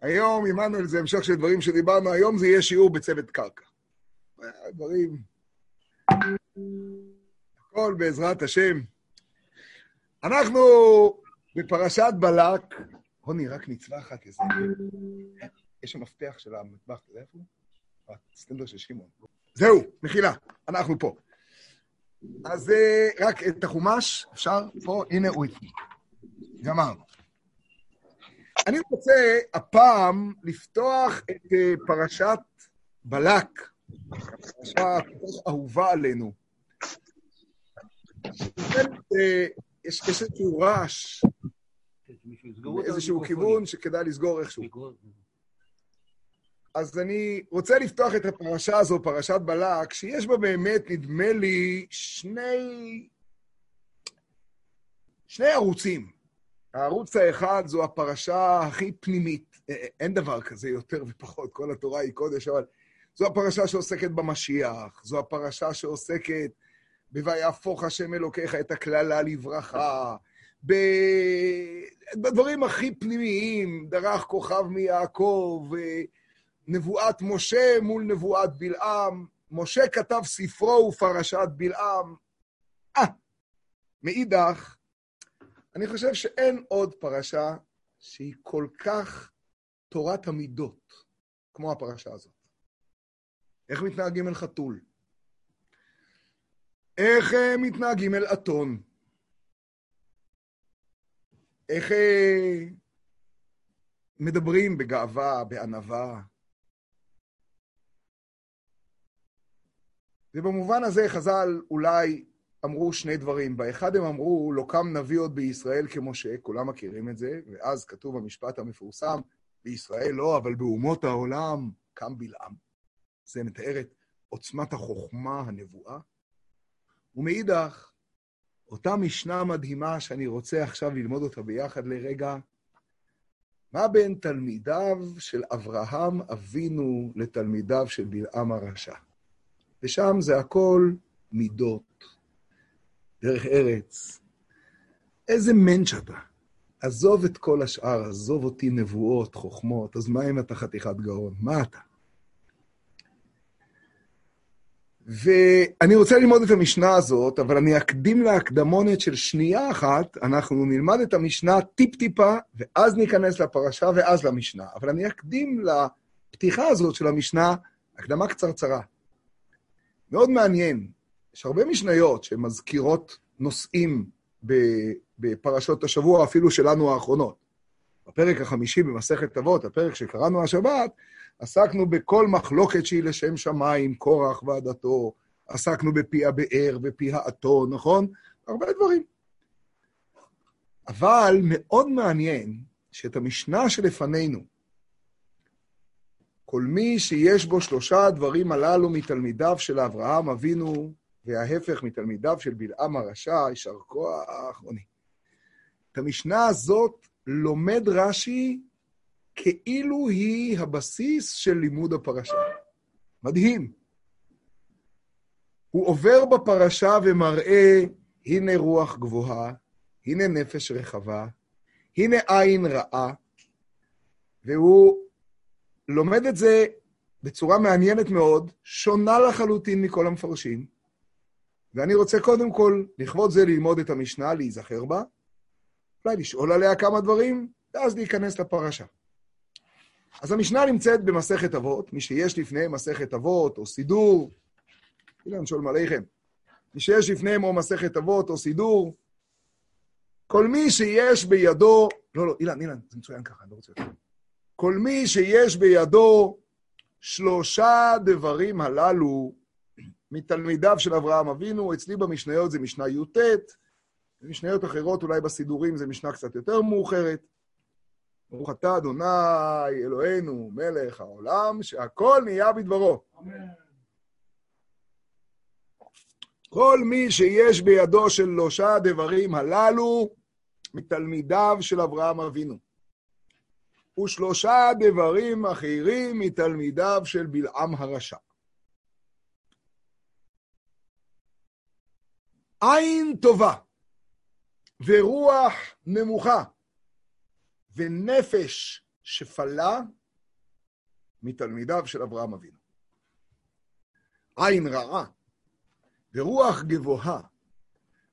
היום, עמנואל, זה המשך של דברים שדיברנו, היום זה יהיה שיעור בצוות קרקע. דברים... הכל בעזרת השם. אנחנו בפרשת בלק, רוני, רק מצווה אחת לזה. יש שם מפתח של המטבח, אתה יודע איפה הוא? הסטנדר של שמעון. זהו, מחילה, אנחנו פה. אז רק את החומש, אפשר? פה, הנה הוא איתי. גמרנו. אני רוצה הפעם לפתוח את פרשת בלק, פרשה אהובה עלינו. יש איזשהו רעש, איזשהו כיוון שכדאי לסגור איכשהו. אז אני רוצה לפתוח את הפרשה הזו, פרשת בלק, שיש בה באמת, נדמה לי, שני... שני ערוצים. הערוץ האחד זו הפרשה הכי פנימית. אין דבר כזה יותר ופחות, כל התורה היא קודש, אבל זו הפרשה שעוסקת במשיח, זו הפרשה שעוסקת ב"ויהפוך השם אלוקיך את הקללה לברכה", בדברים הכי פנימיים, דרך כוכב מיעקב, נבואת משה מול נבואת בלעם, משה כתב ספרו ופרשת בלעם. אה, מאידך, אני חושב שאין עוד פרשה שהיא כל כך תורת המידות כמו הפרשה הזאת. איך מתנהגים אל חתול? איך מתנהגים אל אתון? איך מדברים בגאווה, בענווה? ובמובן הזה חז"ל אולי אמרו שני דברים. באחד הם אמרו, לא קם נביא עוד בישראל כמשה, כולם מכירים את זה, ואז כתוב המשפט המפורסם, בישראל לא, אבל באומות העולם קם בלעם. זה מתאר את עוצמת החוכמה, הנבואה. ומאידך, אותה משנה מדהימה שאני רוצה עכשיו ללמוד אותה ביחד לרגע, מה בין תלמידיו של אברהם אבינו לתלמידיו של בלעם הרשע? ושם זה הכל מידות, דרך ארץ. איזה מענץ' אתה. עזוב את כל השאר, עזוב אותי נבואות, חוכמות, אז מה אם אתה חתיכת גאון? מה אתה? ואני רוצה ללמוד את המשנה הזאת, אבל אני אקדים להקדמונת של שנייה אחת, אנחנו נלמד את המשנה טיפ-טיפה, ואז ניכנס לפרשה ואז למשנה. אבל אני אקדים לפתיחה הזאת של המשנה הקדמה קצרצרה. מאוד מעניין, יש הרבה משניות שמזכירות נושאים בפרשות השבוע, אפילו שלנו האחרונות. בפרק החמישי במסכת אבות, הפרק שקראנו השבת, עסקנו בכל מחלוקת שהיא לשם שמיים, קורח ועדתו, עסקנו בפי הבאר ופי האתון, נכון? הרבה דברים. אבל מאוד מעניין שאת המשנה שלפנינו, כל מי שיש בו שלושה הדברים הללו מתלמידיו של אברהם אבינו, וההפך מתלמידיו של בלעם הרשע, יישר כוח, עוני. את המשנה הזאת לומד רש"י כאילו היא הבסיס של לימוד הפרשה. מדהים. הוא עובר בפרשה ומראה, הנה רוח גבוהה, הנה נפש רחבה, הנה עין רעה, והוא לומד את זה בצורה מעניינת מאוד, שונה לחלוטין מכל המפרשים, ואני רוצה קודם כל, לכבוד זה, ללמוד את המשנה, להיזכר בה, אולי לשאול עליה כמה דברים, ואז להיכנס לפרשה. אז המשנה נמצאת במסכת אבות, מי שיש לפניהם מסכת אבות או סידור, אילן שואל עליכם, מי שיש לפניהם או מסכת אבות או סידור, כל מי שיש בידו, לא, לא, אילן, אילן, זה מצוין ככה, אני לא רוצה יותר. כל מי שיש בידו שלושה דברים הללו מתלמידיו של אברהם אבינו, אצלי במשניות זה משנה י"ט, במשניות אחרות, אולי בסידורים זה משנה קצת יותר מאוחרת. ברוך אתה, אדוני, אלוהינו, מלך העולם, שהכל נהיה בדברו. אמן. כל מי שיש בידו שלושה דברים הללו, מתלמידיו של אברהם אבינו. ושלושה דברים אחרים מתלמידיו של בלעם הרשע. עין טובה ורוח נמוכה ונפש שפלה מתלמידיו של אברהם אבינו. עין רעה ורוח גבוהה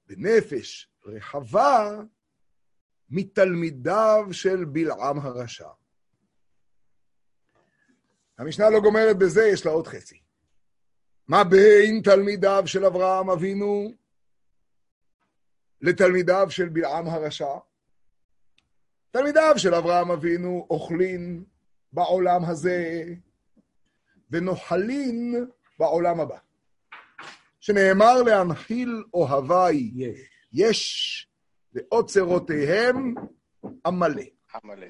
ונפש רחבה מתלמידיו של בלעם הרשע. המשנה לא גומרת בזה, יש לה עוד חצי. מה בין תלמידיו של אברהם אבינו לתלמידיו של בלעם הרשע? תלמידיו של אברהם אבינו אוכלים בעולם הזה ונוחלים בעולם הבא. שנאמר להנחיל אוהביי יש, יש ואוצרותיהם עמלא. עמלא.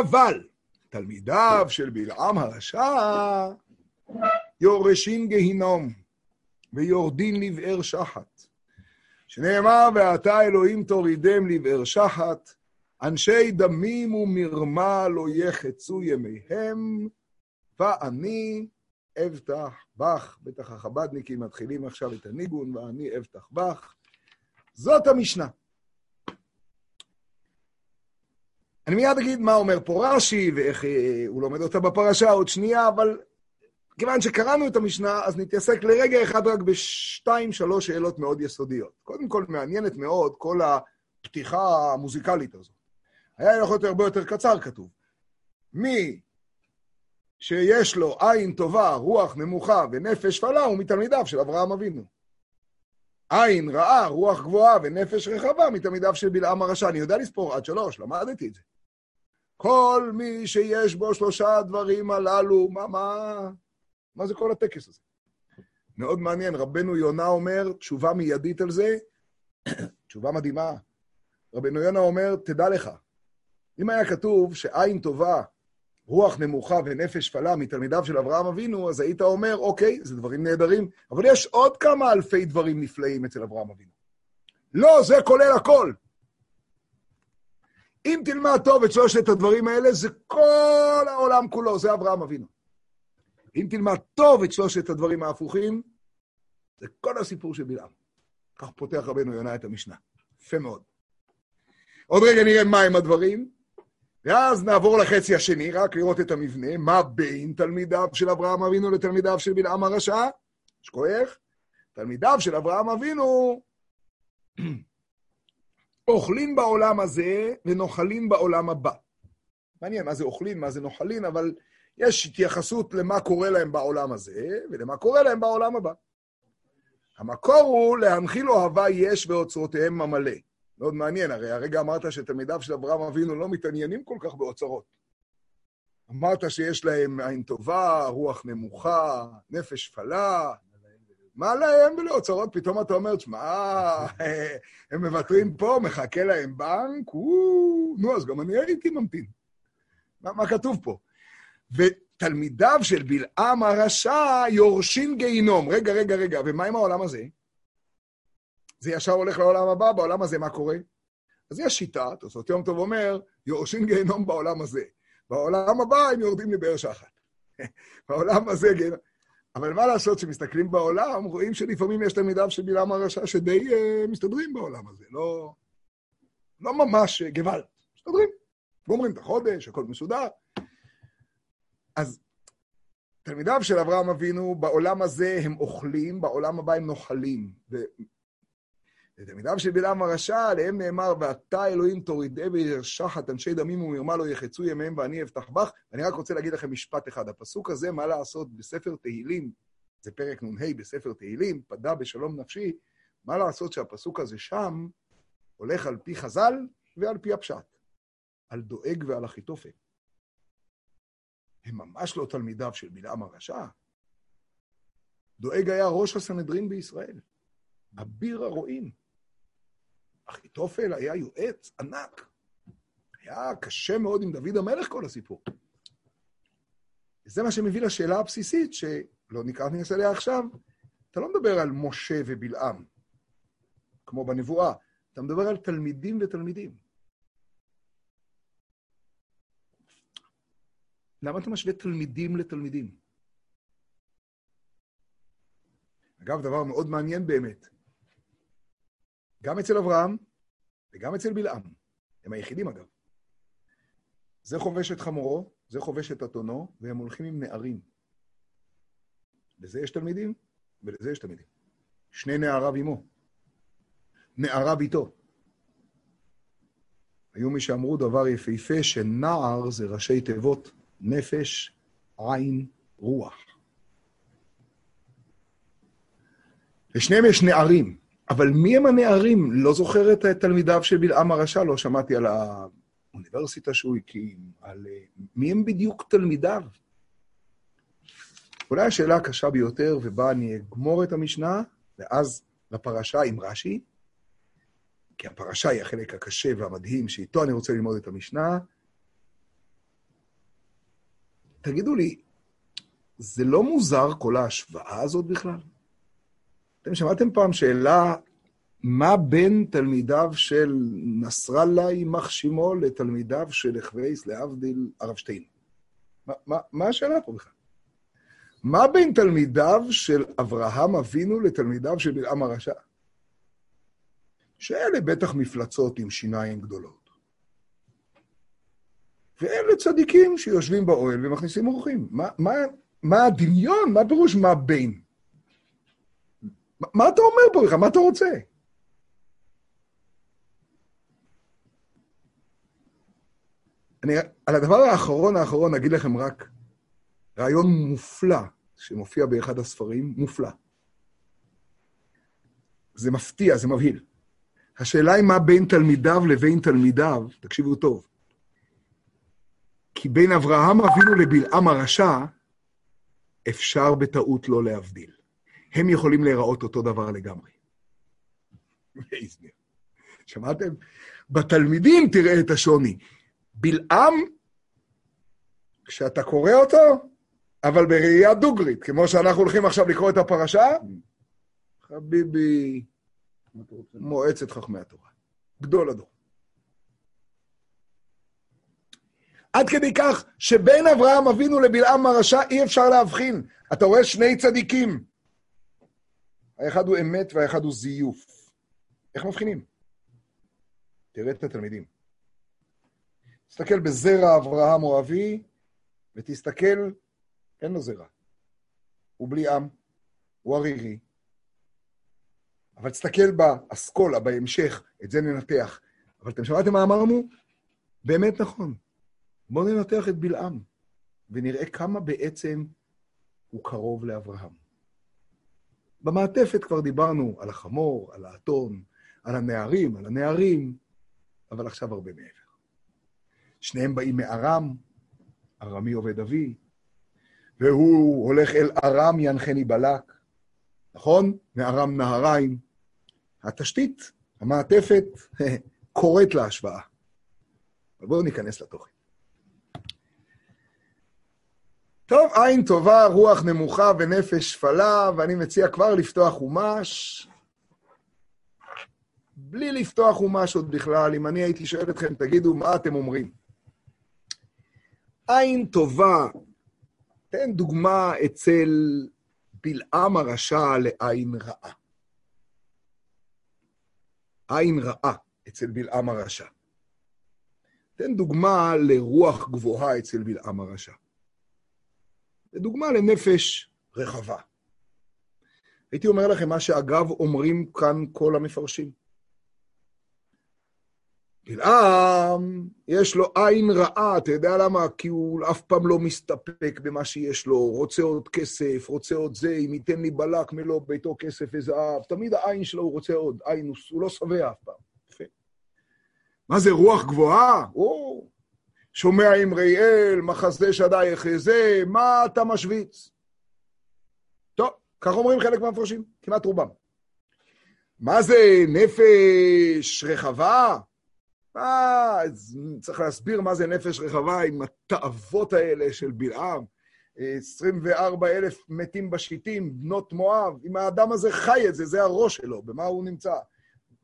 אבל תלמידיו של בלעם הרשע יורשים גיהינום ויורדים לבאר שחת. שנאמר, ואתה אלוהים תורידם לבאר שחת, אנשי דמים ומרמה לא יחצו ימיהם, ואני אבטח בך. בטח החב"דניקים מתחילים עכשיו את הניגון, ואני אבטח בך. זאת המשנה. אני מיד אגיד מה אומר פה רש"י, ואיך אה, הוא לומד אותה בפרשה עוד שנייה, אבל כיוון שקראנו את המשנה, אז נתעסק לרגע אחד רק בשתיים, שלוש שאלות מאוד יסודיות. קודם כל, מעניינת מאוד כל הפתיחה המוזיקלית הזאת. היה יכול להיות הרבה יותר קצר כתוב. מי שיש לו עין טובה, רוח נמוכה ונפש שפלה, הוא מתלמידיו של אברהם אבינו. עין רעה, רוח גבוהה ונפש רחבה מתלמידיו של בלעם הרשע. אני יודע לספור עד שלוש, למדתי את זה. כל מי שיש בו שלושה דברים הללו, מה, מה, מה זה כל הטקס הזה? מאוד מעניין, רבנו יונה אומר, תשובה מיידית על זה, תשובה מדהימה. רבנו יונה אומר, תדע לך, אם היה כתוב שעין טובה, רוח נמוכה ונפש שפלה מתלמידיו של אברהם אבינו, אז היית אומר, אוקיי, זה דברים נהדרים, אבל יש עוד כמה אלפי דברים נפלאים אצל אברהם אבינו. לא, זה כולל הכל. אם תלמד טוב את שלושת הדברים האלה, זה כל העולם כולו, זה אברהם אבינו. אם תלמד טוב את שלושת הדברים ההפוכים, זה כל הסיפור של בלעם. כך פותח רבנו יונה את המשנה. יפה מאוד. עוד רגע נראה מהם הדברים, ואז נעבור לחצי השני, רק לראות את המבנה, מה בין תלמידיו של אברהם אבינו לתלמידיו של בלעם הרשע? שכוח? תלמידיו של אברהם אבינו אוכלים בעולם הזה ונוחלים בעולם הבא. מעניין מה זה אוכלים, מה זה נוחלים, אבל יש התייחסות למה קורה להם בעולם הזה ולמה קורה להם בעולם הבא. המקור הוא להנחיל אוהבה יש ואוצרותיהם המלא. מאוד מעניין, הרי הרגע אמרת שתלמידיו של אברהם אבינו לא מתעניינים כל כך באוצרות. אמרת שיש להם עין טובה, רוח נמוכה, נפש שפלה, מה להם ולאוצרות? פתאום אתה אומר, שמע, הם מוותרים פה, מחכה להם בנק, נו, אז גם אני הייתי ממתין. מה, מה כתוב פה? ותלמידיו של בלעם הרשע יורשים גיהינום. רגע, רגע, רגע, ומה עם העולם הזה? זה ישר הולך לעולם הבא, בעולם הזה מה קורה? אז יש שיטה, תוספות יום טוב אומר, יורשים גיהינום בעולם הזה. בעולם הבא הם יורדים לבאר שחת. בעולם הזה גיהינום. אבל מה לעשות, כשמסתכלים בעולם, רואים שלפעמים יש תלמידיו של בלעם הרשע שדי uh, מסתדרים בעולם הזה, לא, לא ממש uh, גוואלד, מסתדרים. גומרים את החודש, הכל מסודר. אז תלמידיו של אברהם אבינו, בעולם הזה הם אוכלים, בעולם הבא הם נוחלים. ותלמידיו של בלעם הרשע, עליהם נאמר, ואתה אלוהים תורידי וירשחת אנשי דמים ומרמה לא יחצו ימיהם ואני אבטח בך. ואני רק רוצה להגיד לכם משפט אחד. הפסוק הזה, מה לעשות בספר תהילים, זה פרק נ"ה בספר תהילים, פדה בשלום נפשי, מה לעשות שהפסוק הזה שם הולך על פי חז"ל ועל פי הפשט, על דואג ועל אחיתופל. הם ממש לא תלמידיו של בלעם הרשע. דואג היה ראש הסנהדרין בישראל, אביר הרועים. אחיתופל היה יועץ ענק. היה קשה מאוד עם דוד המלך כל הסיפור. וזה מה שמביא לשאלה הבסיסית, שלא ניכנס אליה עכשיו, אתה לא מדבר על משה ובלעם, כמו בנבואה, אתה מדבר על תלמידים ותלמידים. למה אתה משווה תלמידים לתלמידים? אגב, דבר מאוד מעניין באמת. גם אצל אברהם וגם אצל בלעם. הם היחידים, אגב. זה חובש את חמורו, זה חובש את אתונו, והם הולכים עם נערים. לזה יש תלמידים, ולזה יש תלמידים. שני נעריו עמו. נעריו איתו. היו מי שאמרו דבר יפהפה, שנער זה ראשי תיבות נפש, עין, רוח. לשניהם יש נערים, אבל מי הם הנערים? לא זוכר את תלמידיו של בלעם הרשע, לא שמעתי על האוניברסיטה שהוא הקים, על אה, מי הם בדיוק תלמידיו. אולי השאלה הקשה ביותר, ובה אני אגמור את המשנה, ואז לפרשה עם רש"י, כי הפרשה היא החלק הקשה והמדהים, שאיתו אני רוצה ללמוד את המשנה. תגידו לי, זה לא מוזר כל ההשוואה הזאת בכלל? אתם שמעתם פעם שאלה, מה בין תלמידיו של נסראללה, יימח שמו, לתלמידיו של החווייס, להבדיל, הרב שטיין? מה, מה, מה השאלה פה בכלל? מה בין תלמידיו של אברהם אבינו לתלמידיו של בלעם הרשע? שאלה בטח מפלצות עם שיניים גדולות. ואלה צדיקים שיושבים באוהל ומכניסים אורחים. מה, מה, מה הדמיון? מה פירוש מה בין? מה, אתה אומר פה בכלל? מה אתה רוצה? אני, על הדבר האחרון האחרון אגיד לכם רק רעיון מופלא שמופיע באחד הספרים, מופלא. זה מפתיע, זה מבהיל. השאלה היא מה בין תלמידיו לבין תלמידיו, תקשיבו טוב. כי בין אברהם אבינו לבלעם הרשע, אפשר בטעות לא להבדיל. הם יכולים להיראות אותו דבר לגמרי. שמעתם? בתלמידים תראה את השוני. בלעם, כשאתה קורא אותו, אבל בראייה דוגרית, כמו שאנחנו הולכים עכשיו לקרוא את הפרשה, חביבי, מועצת חכמי התורה. גדול הדור. עד כדי כך שבין אברהם אבינו לבלעם הרשע אי אפשר להבחין. אתה רואה שני צדיקים. האחד הוא אמת והאחד הוא זיוף. איך מבחינים? תראה את התלמידים. תסתכל בזרע אברהם או אבי, ותסתכל, אין לו זרע. הוא בלי עם, הוא ערירי, אבל תסתכל באסכולה, בהמשך, את זה ננתח. אבל אתם שמעתם מה אמרנו? באמת נכון. בואו ננתח את בלעם, ונראה כמה בעצם הוא קרוב לאברהם. במעטפת כבר דיברנו על החמור, על האתון, על הנערים, על הנערים, אבל עכשיו הרבה מעבר. שניהם באים מארם, ארמי עובד אבי, והוא הולך אל ארם ינחני בלק, נכון? מארם נהריים. התשתית, המעטפת, קוראת להשוואה. אבל בואו ניכנס לתוכן. טוב, עין טובה, רוח נמוכה ונפש שפלה, ואני מציע כבר לפתוח חומש. בלי לפתוח חומש עוד בכלל, אם אני הייתי שואל אתכם, תגידו, מה אתם אומרים? עין טובה, תן דוגמה אצל בלעם הרשע לעין רעה. עין רעה אצל בלעם הרשע. תן דוגמה לרוח גבוהה אצל בלעם הרשע. ודוגמה לנפש רחבה. הייתי אומר לכם מה שאגב אומרים כאן כל המפרשים. בלעם, יש לו עין רעה, אתה יודע למה? כי הוא אף פעם לא מסתפק במה שיש לו, רוצה עוד כסף, רוצה עוד זה, אם ייתן לי בלק מלוא ביתו כסף וזהב, תמיד העין שלו הוא רוצה עוד, עין, הוא, לא שבע אף פעם. מה זה רוח גבוהה? או, שומע אמרי אל, מחסדי שדי יחזה, מה אתה משוויץ? טוב, כך אומרים חלק מהמפרשים, כמעט רובם. מה זה נפש רחבה? מה, צריך להסביר מה זה נפש רחבה עם התאוות האלה של בלעם. 24 אלף מתים בשיטים, בנות מואב. אם האדם הזה חי את זה, זה הראש שלו, במה הוא נמצא.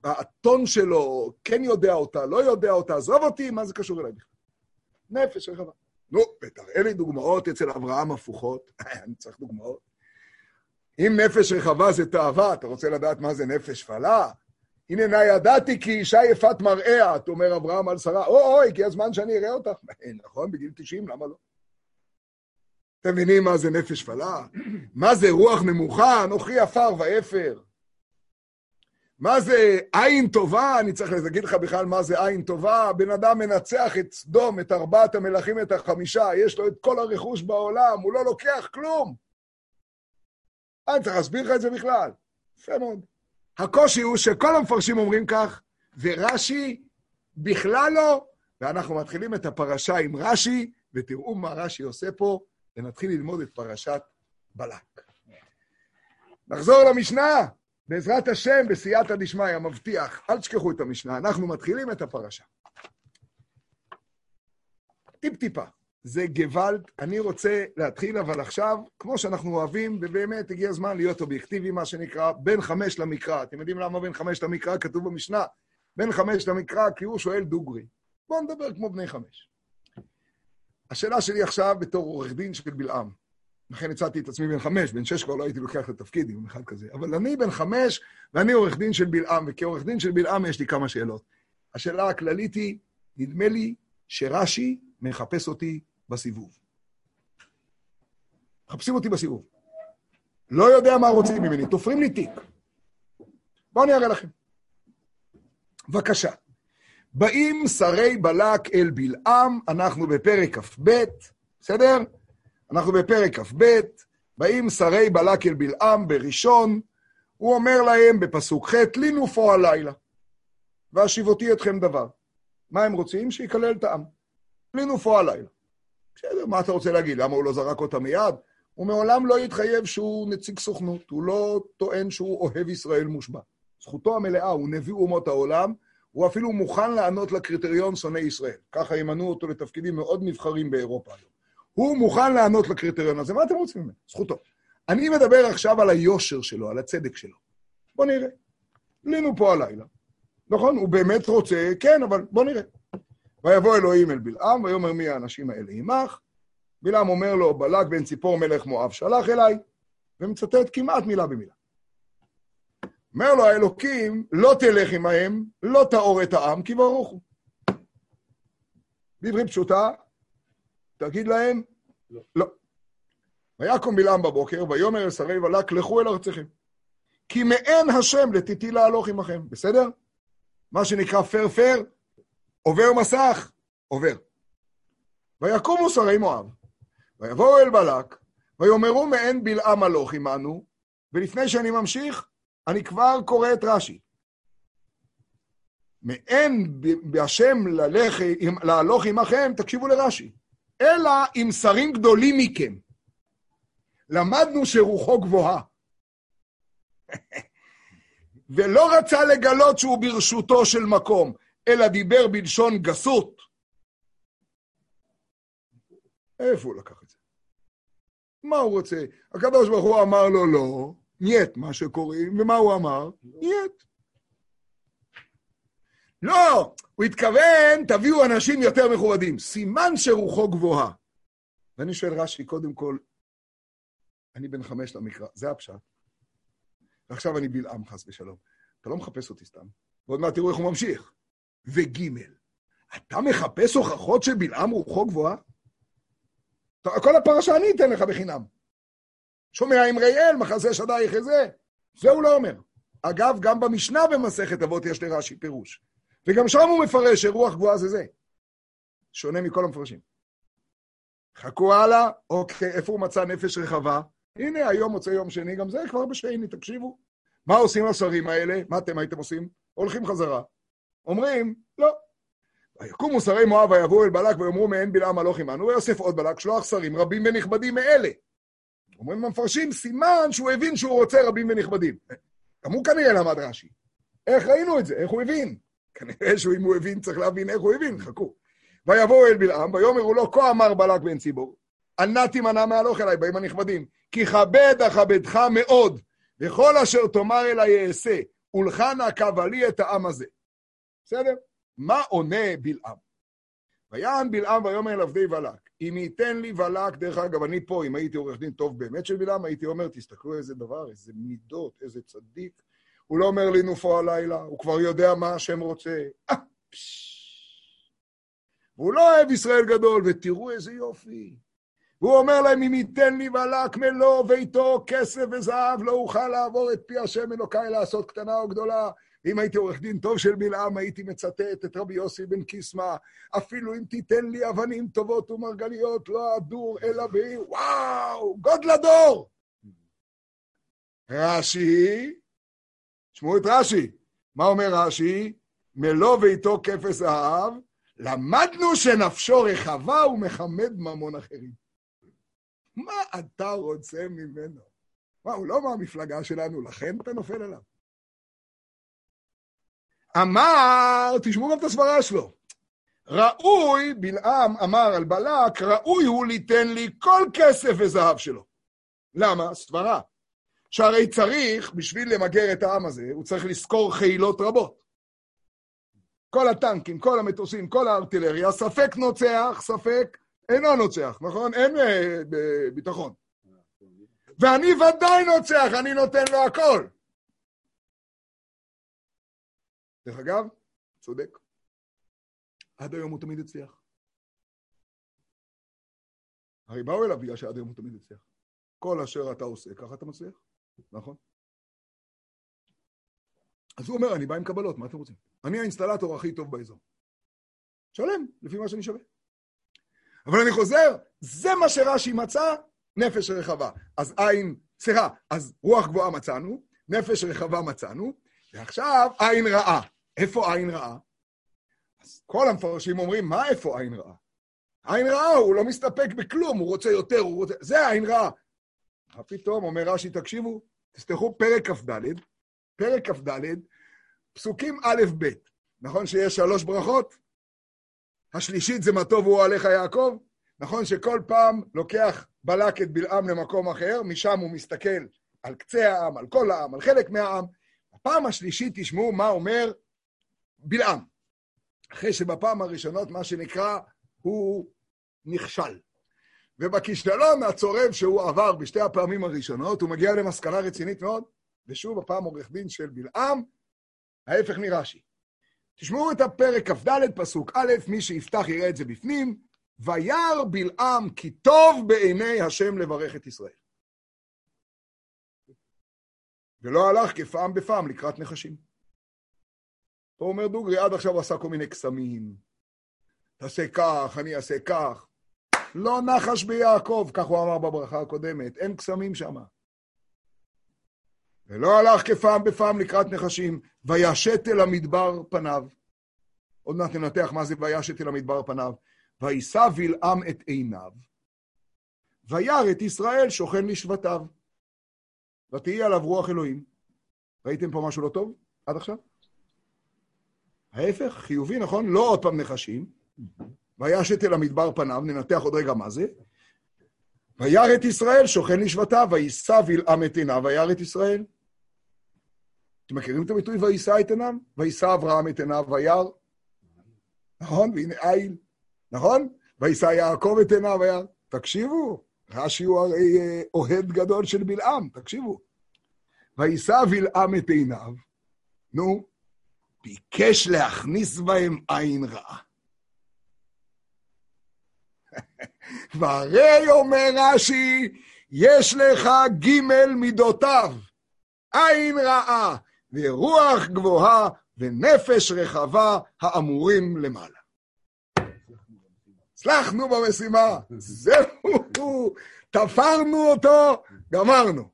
האתון שלו כן יודע אותה, לא יודע אותה, עזוב אותי, מה זה קשור אליי בכלל? נפש רחבה. נו, ותראה לי דוגמאות אצל אברהם הפוכות. אני צריך דוגמאות. אם נפש רחבה זה תאווה, אתה רוצה לדעת מה זה נפש שפלה? הנה נא ידעתי כי אישה יפת מראה, את אומר אברהם על שרה, או אוי, הגיע הזמן שאני אראה אותך. נכון, בגיל 90, למה לא? אתם מבינים מה זה נפש פלה? מה זה רוח נמוכה? אנוכי עפר ואפר. מה זה עין טובה? אני צריך להגיד לך בכלל מה זה עין טובה. בן אדם מנצח את סדום, את ארבעת המלכים, את החמישה, יש לו את כל הרכוש בעולם, הוא לא לוקח כלום. אני צריך להסביר לך את זה בכלל. יפה מאוד. הקושי הוא שכל המפרשים אומרים כך, ורש"י בכלל לא, ואנחנו מתחילים את הפרשה עם רש"י, ותראו מה רש"י עושה פה, ונתחיל ללמוד את פרשת בלק. נחזור למשנה, בעזרת השם, בסייעתא דשמיא, מבטיח, אל תשכחו את המשנה, אנחנו מתחילים את הפרשה. טיפ-טיפה, זה גוואלד, אני רוצה להתחיל אבל עכשיו, כמו שאנחנו אוהבים, ובאמת הגיע הזמן להיות אובייקטיבי, מה שנקרא, בין חמש למקרא. אתם יודעים למה בין חמש למקרא כתוב במשנה? בין חמש למקרא, כי הוא שואל דוגרי. בואו נדבר כמו בני חמש. השאלה שלי עכשיו בתור עורך דין של בלעם, לכן הצעתי את עצמי בן חמש, בן שש כבר לא הייתי לוקח את התפקיד עם אחד כזה, אבל אני בן חמש ואני עורך דין של בלעם, וכעורך דין של בלעם יש לי כמה שאלות. השאלה הכללית היא, נדמה לי שרש"י מחפש אותי בסיבוב. מחפשים אותי בסיבוב. לא יודע מה רוצים ממני, תופרים לי תיק. בואו אני אראה לכם. בבקשה. באים שרי בלק אל בלעם, אנחנו בפרק כ"ב, בסדר? אנחנו בפרק כ"ב, באים שרי בלק אל בלעם בראשון, הוא אומר להם בפסוק ח', לי נופו הלילה, והשיבותי אתכם דבר. מה הם רוצים? שיקלל את העם. לי נופו הלילה. בסדר, מה אתה רוצה להגיד? למה הוא לא זרק אותה מיד? הוא מעולם לא התחייב שהוא נציג סוכנות, הוא לא טוען שהוא אוהב ישראל מושבע. זכותו המלאה, הוא נביא אומות העולם, הוא אפילו מוכן לענות לקריטריון שונא ישראל. ככה ימנו אותו לתפקידים מאוד נבחרים באירופה היום. הוא מוכן לענות לקריטריון הזה, מה אתם רוצים ממנו? זכותו. אני מדבר עכשיו על היושר שלו, על הצדק שלו. בוא נראה. עלינו פה הלילה. נכון, הוא באמת רוצה, כן, אבל בוא נראה. ויבוא אלוהים אל בלעם, ויאמר מי האנשים האלה עמך. בלעם אומר לו, בלק בן ציפור מלך מואב שלח אליי, ומצטט כמעט מילה במילה. אומר לו האלוקים, לא תלך עמהם, לא תאור את העם, כי ברוך הוא. בעברית פשוטה, תגיד להם, לא. לא. ויקום בלעם בבוקר, ויאמר אל שרי בלק, לכו אל ארציכם. כי מעין השם לתיתי להלוך עמכם, בסדר? מה שנקרא פר פר, עובר מסך, עובר. ויקומו שרי מואב, ויבואו אל בלק, ויאמרו מעין בלעם הלוך עמנו, ולפני שאני ממשיך, אני כבר קורא את רש"י. מעין בהשם להלוך עמכם, תקשיבו לרש"י. אלא עם שרים גדולים מכם. למדנו שרוחו גבוהה. ולא רצה לגלות שהוא ברשותו של מקום, אלא דיבר בלשון גסות. איפה הוא לקח את זה? מה הוא רוצה? הקדוש ברוך הוא אמר לו לא, нет, מה שקוראים, ומה הוא אמר? нет. לא, הוא התכוון, תביאו אנשים יותר מכובדים. סימן שרוחו גבוהה. ואני שואל רש"י, קודם כל, אני בן חמש למקרא, זה הפשט. ועכשיו אני בלעם, חס ושלום. אתה לא מחפש אותי סתם. ועוד מעט תראו איך הוא ממשיך. וג' אתה מחפש הוכחות שבלעם רוחו גבוהה? כל הפרשה אני אתן לך בחינם. שומע אמרי אל, מחזה שדייך איזה. זה הוא לא אומר. אגב, גם במשנה במסכת אבות יש לרש"י פירוש. וגם שם הוא מפרש שרוח גבוהה זה זה. שונה מכל המפרשים. חכו הלאה, אוקיי, איפה הוא מצא נפש רחבה? הנה, היום מוצא יום שני, גם זה כבר בשני, תקשיבו. מה עושים השרים האלה? מה אתם הייתם עושים? הולכים חזרה. אומרים, לא. ויקומו שרי מואב ויבואו אל בלק ויאמרו מעין בלעם הלוך עמנו, ויוסף עוד בלק שלוח שרים רבים ונכבדים מאלה. אומרים המפרשים, סימן שהוא הבין שהוא רוצה רבים ונכבדים. גם הוא כנראה למד רש"י. איך ראינו את זה? איך הוא הבין? כנראה שאם הוא הבין, צריך להבין איך הוא הבין, חכו. ויבואו אל בלעם, ויאמרו לו, כה אמר בלק בן ציבור, אל תימנע מהלוך אליי, באים הנכבדים, כי כבד אכבדך מאוד, וכל אשר תאמר אליי אעשה, ולך נא קבע לי את העם הזה. בסדר? מה עונה בלעם? ויען בלעם ויאמר אל עבדי בלק, אם ייתן לי בלק, דרך אגב, אני פה, אם הייתי עורך דין טוב באמת של בלעם, הייתי אומר, תסתכלו איזה דבר, איזה מידות, איזה צדיק. הוא לא אומר לי נופו הלילה, הוא כבר יודע מה השם רוצה. אה, והוא לא אוהב ישראל גדול, ותראו איזה יופי. והוא אומר להם, אם ייתן לי בלק מלוא ואיתו כסף וזהב, לא אוכל לעבור את פי השם אלוקיי לעשות קטנה או גדולה. אם הייתי עורך דין טוב של בלעם, הייתי מצטט את רבי יוסי בן קיסמא, אפילו אם תיתן לי אבנים טובות ומרגליות, לא אדור אלא בי, וואו, גודל הדור! רש"י, שמעו את רש"י, מה אומר רש"י? מלוא ואיתו כפס זהב, למדנו שנפשו רחבה ומחמד ממון אחרים. מה אתה רוצה ממנו? מה, הוא לא מהמפלגה שלנו, לכן אתה נופל עליו. אמר, תשמעו גם את הסברה שלו, ראוי, בלעם אמר על בלק, ראוי הוא ליתן לי כל כסף וזהב שלו. למה? סברה. שהרי צריך, בשביל למגר את העם הזה, הוא צריך לשכור חילות רבות. כל הטנקים, כל המטוסים, כל הארטילריה, ספק נוצח, ספק אינו נוצח, נכון? אין אה, ביטחון. ואני ודאי נוצח, אני נותן לו הכל. דרך אגב, צודק. עד היום הוא תמיד הצליח. הרי באו אליו בגלל שעד היום הוא תמיד הצליח. כל אשר אתה עושה, ככה אתה מצליח, נכון? אז הוא אומר, אני בא עם קבלות, מה אתם רוצים? אני האינסטלטור הכי טוב באזור. שלם, לפי מה שאני שווה. אבל אני חוזר, זה מה שרש"י מצא, נפש רחבה. אז עין, סליחה, אז רוח גבוהה מצאנו, נפש רחבה מצאנו, ועכשיו עין רעה. איפה עין רעה? אז כל המפרשים אומרים, מה איפה עין רעה? עין רעה, הוא לא מסתפק בכלום, הוא רוצה יותר, הוא רוצה... זה עין רעה. מה פתאום, אומר רש"י, תקשיבו, תפתחו פרק כ"ד, פרק כ"ד, פסוקים א'-ב'. נכון שיש שלוש ברכות? השלישית זה מה טוב הוא עליך יעקב? נכון שכל פעם לוקח בלק את בלעם למקום אחר, משם הוא מסתכל על קצה העם, על כל העם, על חלק מהעם. בפעם השלישית תשמעו מה אומר בלעם. אחרי שבפעם הראשונות, מה שנקרא, הוא נכשל. ובכישלון הצורב שהוא עבר בשתי הפעמים הראשונות, הוא מגיע למסקנה רצינית מאוד, ושוב, הפעם עורך דין של בלעם, ההפך מרש"י. תשמעו את הפרק כ"ד, פסוק א', מי שיפתח יראה את זה בפנים, וירא בלעם כי טוב בעיני השם לברך את ישראל. ולא הלך כפעם בפעם לקראת נחשים. פה אומר דוגרי, עד עכשיו הוא עשה כל מיני קסמים. תעשה כך, אני אעשה כך. לא נחש ביעקב, כך הוא אמר בברכה הקודמת, אין קסמים שם. ולא הלך כפעם בפעם לקראת נחשים, וישת אל המדבר פניו. עוד מעט ננתח מה זה וישת אל המדבר פניו. וישא בלעם את עיניו, וירא את ישראל שוכן לשבטיו. ותהי עליו רוח אלוהים. ראיתם פה משהו לא טוב עד עכשיו? ההפך, חיובי, נכון? לא עוד פעם נחשים. וישת אל המדבר פניו, ננתח עוד רגע מה זה. וירא את ישראל שוכן לשבטיו, וישא בלעם את עיניו, וירא את ישראל. אתם מכירים את הביטוי ויישא את עיניו? ויישא אברהם את עיניו וירא. נכון? והנה איל. נכון? ויישא יעקב את עיניו וירא. תקשיבו, רש"י הוא הרי אה, אוהד גדול של בלעם, תקשיבו. ויישא בלעם את עיניו, נו, ביקש להכניס בהם עין רעה. והרי אומר רש"י, יש לך ג' מידותיו, עין רעה, ורוח גבוהה ונפש רחבה האמורים למעלה. הצלחנו במשימה, זהו, תפרנו אותו, גמרנו.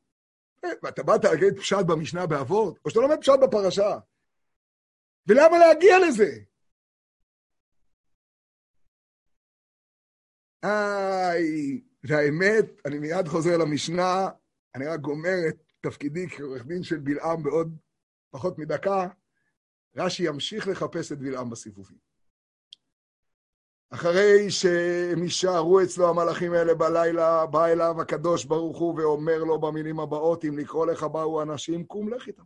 ואתה באת להגיד פשט במשנה באבות, או שאתה לומד פשט בפרשה. ולמה להגיע לזה? איי, והאמת, אני מיד חוזר למשנה, אני רק גומר את תפקידי כעורך דין של בלעם בעוד פחות מדקה, רש"י ימשיך לחפש את בלעם בסיבובים. אחרי שהם יישארו אצלו המלאכים האלה בלילה, בא אליו הקדוש ברוך הוא ואומר לו במילים הבאות, אם לקרוא לך באו אנשים, קום לך איתם.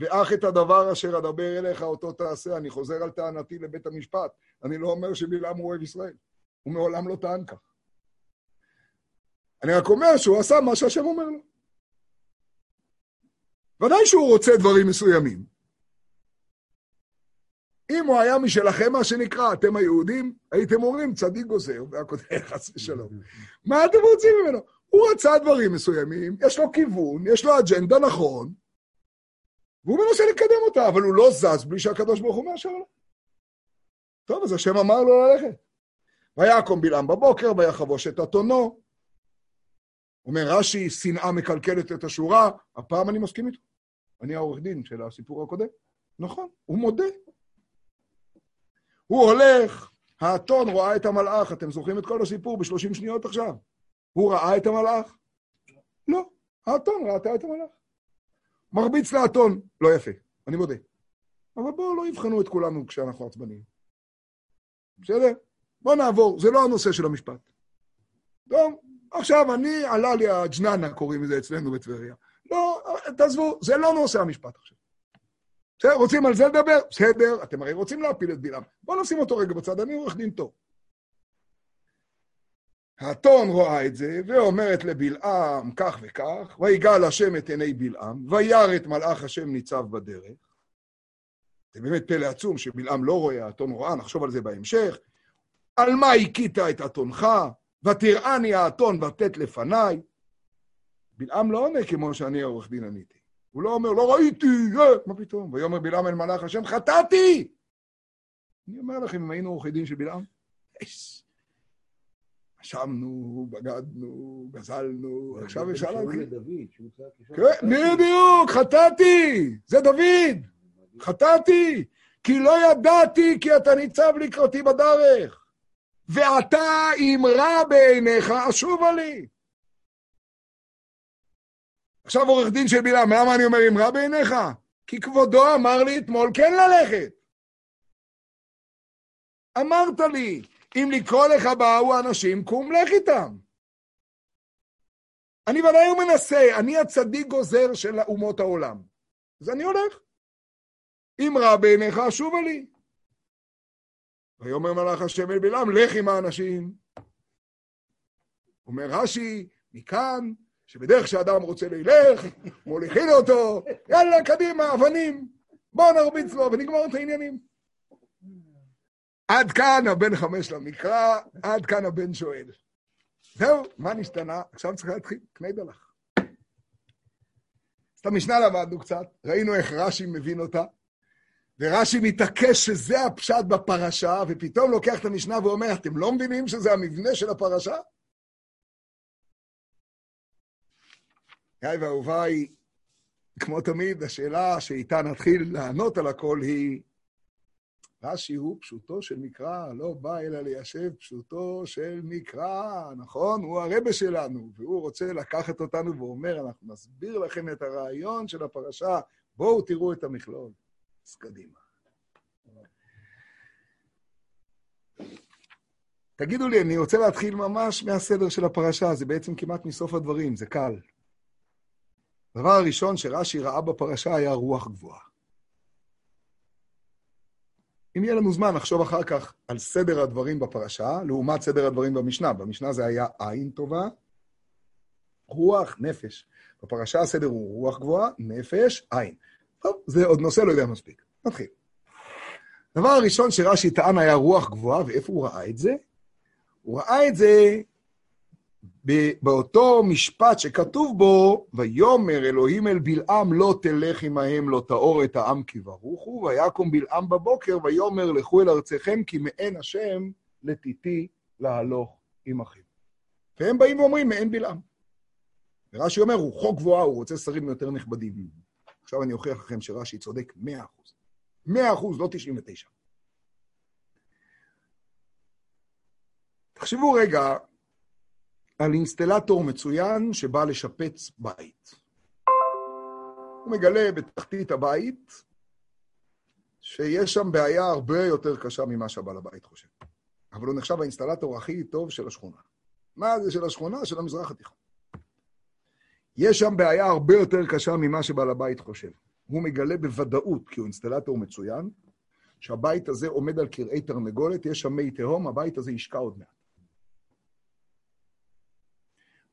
ואך את הדבר אשר אדבר אליך אותו תעשה. אני חוזר על טענתי לבית המשפט. אני לא אומר שבלעם הוא אוהב ישראל. הוא מעולם לא טען כך. אני רק אומר שהוא עשה מה שהשם אומר לו. ודאי שהוא רוצה דברים מסוימים. אם הוא היה משלכם, מה שנקרא, אתם היהודים, הייתם אומרים, צדיק גוזר, והכותב חס ושלום. מה אתם רוצים ממנו? הוא רצה דברים מסוימים, יש לו כיוון, יש לו אג'נדה נכון, והוא מנסה לקדם אותה, אבל הוא לא זז בלי שהקדוש ברוך הוא מאשר לו. טוב, אז השם אמר לו ללכת. ויקום בלעם בבוקר, ויחבוש את אתונו. אומר רש"י, שנאה מקלקלת את השורה, הפעם אני מסכים איתו. אני העורך דין של הסיפור הקודם. נכון, הוא מודה. הוא הולך, האתון רואה את המלאך, אתם זוכרים את כל הסיפור בשלושים שניות עכשיו? הוא ראה את המלאך? לא, האתון ראתה את המלאך. מרביץ לאתון, לא יפה, אני מודה. אבל בואו לא יבחנו את כולנו כשאנחנו עצבניים. בסדר? בואו נעבור, זה לא הנושא של המשפט. טוב, עכשיו אני, עלה לי הג'ננה, קוראים לזה אצלנו בטבריה. לא, תעזבו, זה לא נושא המשפט עכשיו. בסדר, רוצים על זה לדבר? בסדר, אתם הרי רוצים להפיל את בלעם. בואו נשים אותו רגע בצד, אני עורך דין טוב. האתון רואה את זה, ואומרת לבלעם כך וכך, ויגאל השם את עיני בלעם, וירא את מלאך השם ניצב בדרך. זה באמת פלא עצום שבלעם לא רואה, האתון רואה, נחשוב על זה בהמשך. על מה הכית את אתונך? ותראני האתון ותת לפניי. בלעם לא עונה כמו שאני העורך דין עניתי. הוא לא אומר, לא ראיתי, אה, מה פתאום? ויאמר בלעם אל מלאך השם, חטאתי! אני אומר לכם, אם היינו עורכי דין של בלעם, אשמנו, בגדנו, גזלנו, עכשיו אפשר להגיד. כן, בדיוק, חטאתי, זה דוד, חטאתי, כי לא ידעתי כי אתה ניצב לקראתי בדרך, ואתה אם רע בעיניך, אשובה לי. עכשיו עורך דין של בלעם, למה אני אומר אם רע בעיניך? כי כבודו אמר לי אתמול כן ללכת. אמרת לי, אם לקרוא לך באו אנשים, קום לך איתם. אני ודאי הוא מנסה, אני הצדיק גוזר של אומות העולם. אז אני הולך. אם רע בעיניך, שובה לי. ויאמר מלאך השם אל בלעם, לך עם האנשים. אומר רש"י, מכאן, שבדרך שאדם רוצה ללך, מוליכין אותו, יאללה, קדימה, אבנים, בואו נרביץ לו ונגמור את העניינים. עד כאן הבן חמש למקרא, עד כאן הבן שואל. זהו, מה נשתנה? עכשיו צריך להתחיל, קנה דלך. אז את המשנה למדנו קצת, ראינו איך רש"י מבין אותה, ורש"י מתעקש שזה הפשט בפרשה, ופתאום לוקח את המשנה ואומר, אתם לא מבינים שזה המבנה של הפרשה? יאי ואהוביי, כמו תמיד, השאלה שאיתה נתחיל לענות על הכל היא, רש"י הוא פשוטו של מקרא, לא בא אלא ליישב פשוטו של מקרא, נכון? הוא הרבה שלנו, והוא רוצה לקחת אותנו ואומר, אנחנו נסביר לכם את הרעיון של הפרשה, בואו תראו את המכלול. אז קדימה. תגידו לי, אני רוצה להתחיל ממש מהסדר של הפרשה, זה בעצם כמעט מסוף הדברים, זה קל. הדבר הראשון שרש"י ראה בפרשה היה רוח גבוהה. אם יהיה לנו זמן, נחשוב אחר כך על סדר הדברים בפרשה, לעומת סדר הדברים במשנה. במשנה זה היה עין טובה, רוח, נפש. בפרשה הסדר הוא רוח גבוהה, נפש, עין. טוב, זה עוד נושא, לא יודע מספיק. נתחיל. הדבר הראשון שרש"י טען היה רוח גבוהה, ואיפה הוא ראה את זה? הוא ראה את זה באותו משפט שכתוב בו, ויאמר אלוהים אל בלעם לא תלך עמהם לא תאור את העם כי ברוכו, ויקום בלעם בבוקר ויאמר לכו אל ארציכם כי מעין השם לתיתי להלוך עמכם. והם באים ואומרים מעין בלעם. ורש"י אומר, רוחו גבוהה, הוא רוצה שרים יותר נכבדים. עכשיו אני אוכיח לכם שרש"י צודק מאה אחוז. מאה אחוז, לא תשעים ותשע. תחשבו רגע על אינסטלטור מצוין שבא לשפץ בית. הוא מגלה בתחתית הבית שיש שם בעיה הרבה יותר קשה ממה שהבעל הבית חושב. אבל הוא נחשב האינסטלטור הכי טוב של השכונה. מה זה של השכונה? של המזרח התיכון. יש שם בעיה הרבה יותר קשה ממה שבעל הבית חושב. הוא מגלה בוודאות, כי הוא אינסטלטור מצוין, שהבית הזה עומד על קרעי תרנגולת, יש שם מי תהום, הבית הזה ישקע עוד מעט.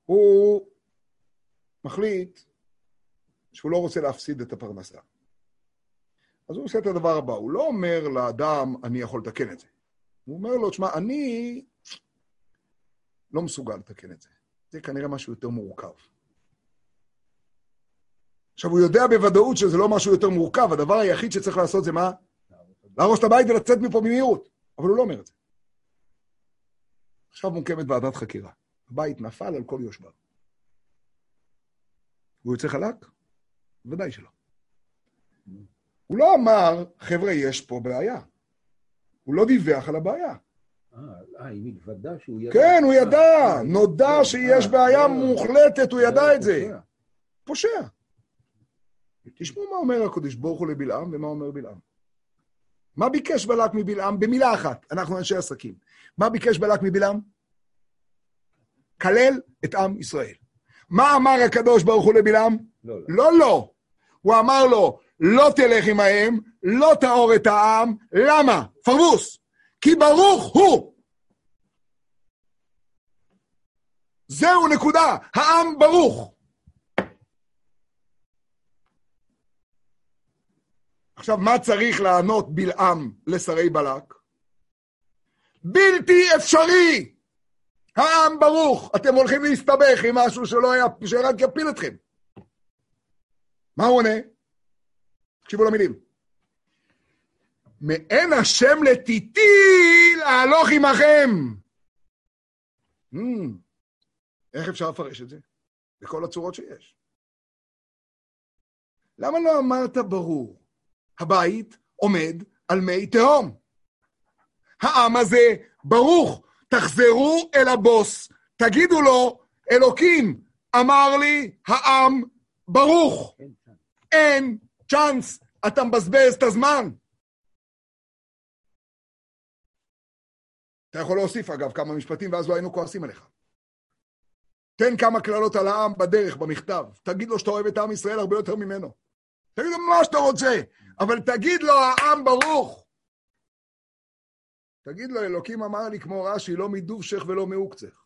הוא מחליט שהוא לא רוצה להפסיד את הפרנסה. אז הוא עושה את הדבר הבא, הוא לא אומר לאדם, אני יכול לתקן את זה. הוא אומר לו, תשמע, אני לא מסוגל לתקן את זה. זה כנראה משהו יותר מורכב. עכשיו, הוא יודע בוודאות שזה לא משהו יותר מורכב, הדבר היחיד שצריך לעשות זה מה? להרוס את הבית ולצאת מפה במהירות. אבל הוא לא אומר את זה. עכשיו מוקמת ועדת חקירה. הבית נפל על כל יושביו. הוא יוצא חלק? ודאי שלא. הוא לא אמר, חבר'ה, יש פה בעיה. הוא לא דיווח על הבעיה. אה, היא מלבדה שהוא ידע. כן, הוא ידע. נודע שיש בעיה מוחלטת, הוא ידע את זה. פושע. תשמעו מה אומר הקדוש ברוך הוא לבלעם ומה אומר בלעם. מה ביקש בלק מבלעם? במילה אחת, אנחנו אנשי עסקים. מה ביקש בלק מבלעם? כלל את עם ישראל. מה אמר הקדוש ברוך הוא לבלעם? לא, לא. לא, לא. הוא אמר לו, לא תלך עמהם, לא תאור את העם. למה? פרבוס. כי ברוך הוא. זהו נקודה, העם ברוך. עכשיו, מה צריך לענות בלעם לשרי בלק? בלתי אפשרי! העם ברוך, אתם הולכים להסתבך עם משהו שלא היה, שרק יפיל אתכם. מה הוא עונה? תקשיבו למילים. מעין השם לטיטי להלוך עמכם. Hmm, איך אפשר לפרש את זה? בכל הצורות שיש. למה לא אמרת ברור? הבית עומד על מי תהום. העם הזה ברוך, תחזרו אל הבוס, תגידו לו, אלוקים, אמר לי העם ברוך. אין צ'אנס, אתה מבזבז את הזמן. אתה יכול להוסיף, אגב, כמה משפטים, ואז לא היינו כועסים עליך. תן כמה קללות על העם בדרך, במכתב. תגיד לו שאתה אוהב את עם ישראל הרבה יותר ממנו. תגיד לו מה שאתה רוצה, אבל תגיד לו, העם ברוך. תגיד לו, אלוקים אמר לי כמו רש"י, לא מדובשך ולא מעוקצך.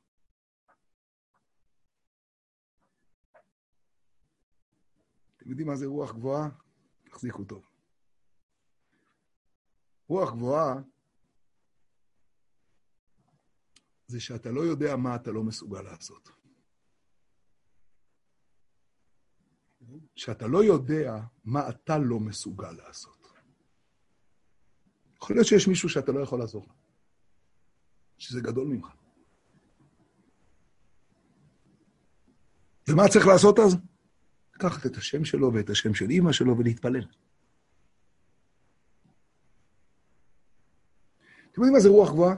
אתם יודעים מה זה רוח גבוהה? תחזיקו טוב. רוח גבוהה זה שאתה לא יודע מה אתה לא מסוגל לעשות. שאתה לא יודע מה אתה לא מסוגל לעשות. יכול להיות שיש מישהו שאתה לא יכול לעזור לו, שזה גדול ממך. ומה צריך לעשות אז? לקחת את השם שלו ואת השם של אימא שלו ולהתפלל. אתם יודעים מה זה רוח גבוהה?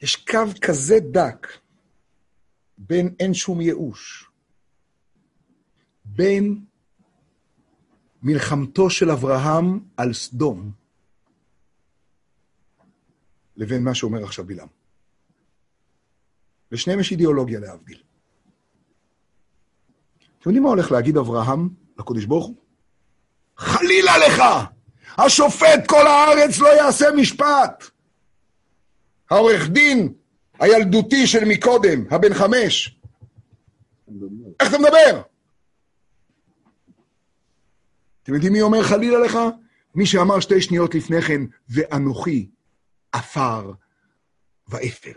יש קו כזה דק בין אין שום ייאוש, בין מלחמתו של אברהם על סדום, לבין מה שאומר עכשיו בלעם. לשניהם יש אידיאולוגיה להבדיל. אתם יודעים מה הולך להגיד אברהם לקודש ברוך הוא? חלילה לך! השופט כל הארץ לא יעשה משפט! העורך דין הילדותי של מקודם, הבן חמש. איך אתה מדבר? אתם יודעים מי אומר חלילה לך? מי שאמר שתי שניות לפני כן, ואנוכי עפר ואפר.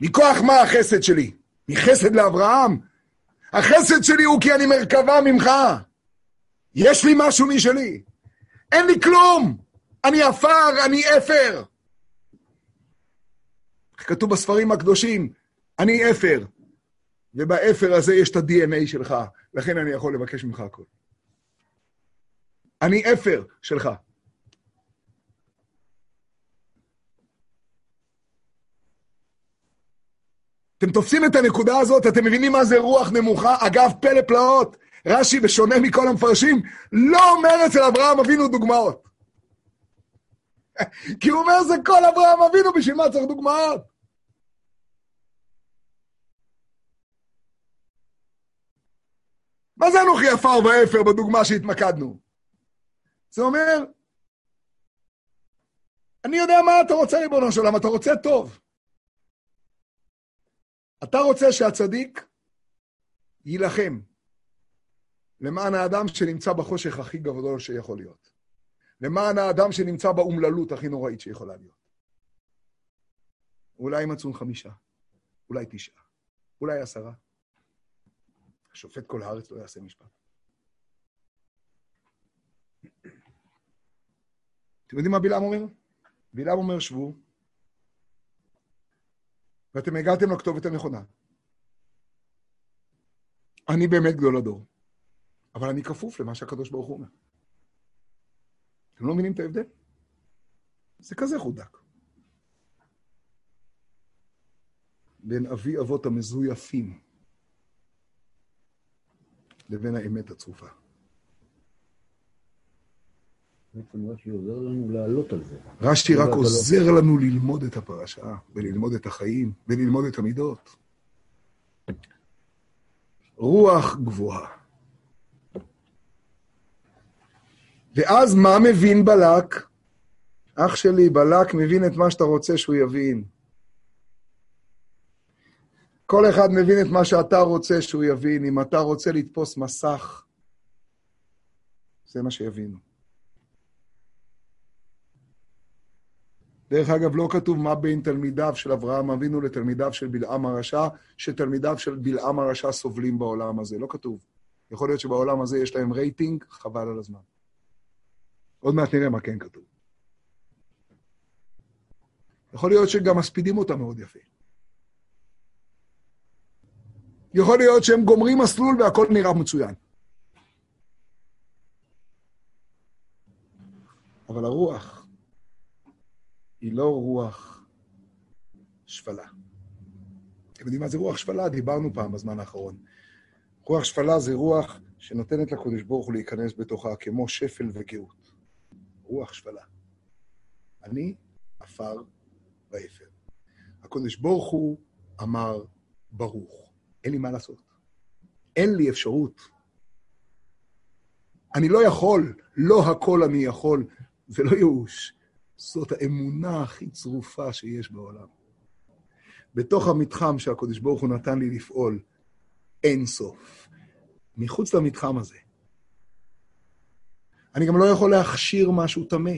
מכוח מה החסד שלי? מחסד לאברהם? החסד שלי הוא כי אני מרכבה ממך. יש לי משהו משלי. אין לי כלום. אני עפר, אני אפר. כתוב בספרים הקדושים, אני אפר, ובאפר הזה יש את ה-DNA שלך, לכן אני יכול לבקש ממך הכל. אני אפר שלך. אתם תופסים את הנקודה הזאת, אתם מבינים מה זה רוח נמוכה? אגב, פלא פלאות. רש"י, בשונה מכל המפרשים, לא אומר אצל אברהם אבינו דוגמאות. כי הוא אומר, זה כל אברהם אבינו, בשביל מה צריך דוגמאות? מה זה אנוכי עפר ואפר בדוגמה שהתמקדנו? זה אומר, אני יודע מה אתה רוצה, ריבונו של עולם, אתה רוצה טוב. אתה רוצה שהצדיק יילחם למען האדם שנמצא בחושך הכי גדול שיכול להיות. למען האדם שנמצא באומללות הכי נוראית שיכולה להיות. אולי ימצאו חמישה, אולי תשעה, אולי עשרה. השופט כל הארץ לא יעשה משפט. אתם יודעים מה בלעם אומר? בלעם אומר, שבו, ואתם הגעתם לכתובת הנכונה. אני באמת גדול הדור, אבל אני כפוף למה שהקדוש ברוך הוא אומר. אתם לא מבינים את ההבדל? זה כזה חודק. בין אבי אבות המזויפים לבין האמת הצרופה. בעצם רש"י עוזר לנו לעלות על זה. רש"י רק לא- עוזר לנו ללמוד את הפרשה, וללמוד את החיים, וללמוד את המידות. רוח גבוהה. ואז מה מבין בלק? אח שלי, בלק מבין את מה שאתה רוצה שהוא יבין. כל אחד מבין את מה שאתה רוצה שהוא יבין. אם אתה רוצה לתפוס מסך, זה מה שיבינו. דרך אגב, לא כתוב מה בין תלמידיו של אברהם אבינו לתלמידיו של בלעם הרשע, שתלמידיו של בלעם הרשע סובלים בעולם הזה. לא כתוב. יכול להיות שבעולם הזה יש להם רייטינג, חבל על הזמן. עוד מעט נראה מה כן כתוב. יכול להיות שגם מספידים אותם מאוד יפה. יכול להיות שהם גומרים מסלול והכל נראה מצוין. אבל הרוח היא לא רוח שפלה. אתם יודעים מה זה רוח שפלה? דיברנו פעם בזמן האחרון. רוח שפלה זה רוח שנותנת לקדוש ברוך הוא להיכנס בתוכה כמו שפל וגאות. רוח שפלה. אני עפר ואפר. הקדוש ברוך הוא אמר ברוך. אין לי מה לעשות. אין לי אפשרות. אני לא יכול, לא הכל אני יכול. זה לא ייאוש. זאת האמונה הכי צרופה שיש בעולם. בתוך המתחם שהקדוש ברוך הוא נתן לי לפעול, אין סוף. מחוץ למתחם הזה. אני גם לא יכול להכשיר משהו טמא,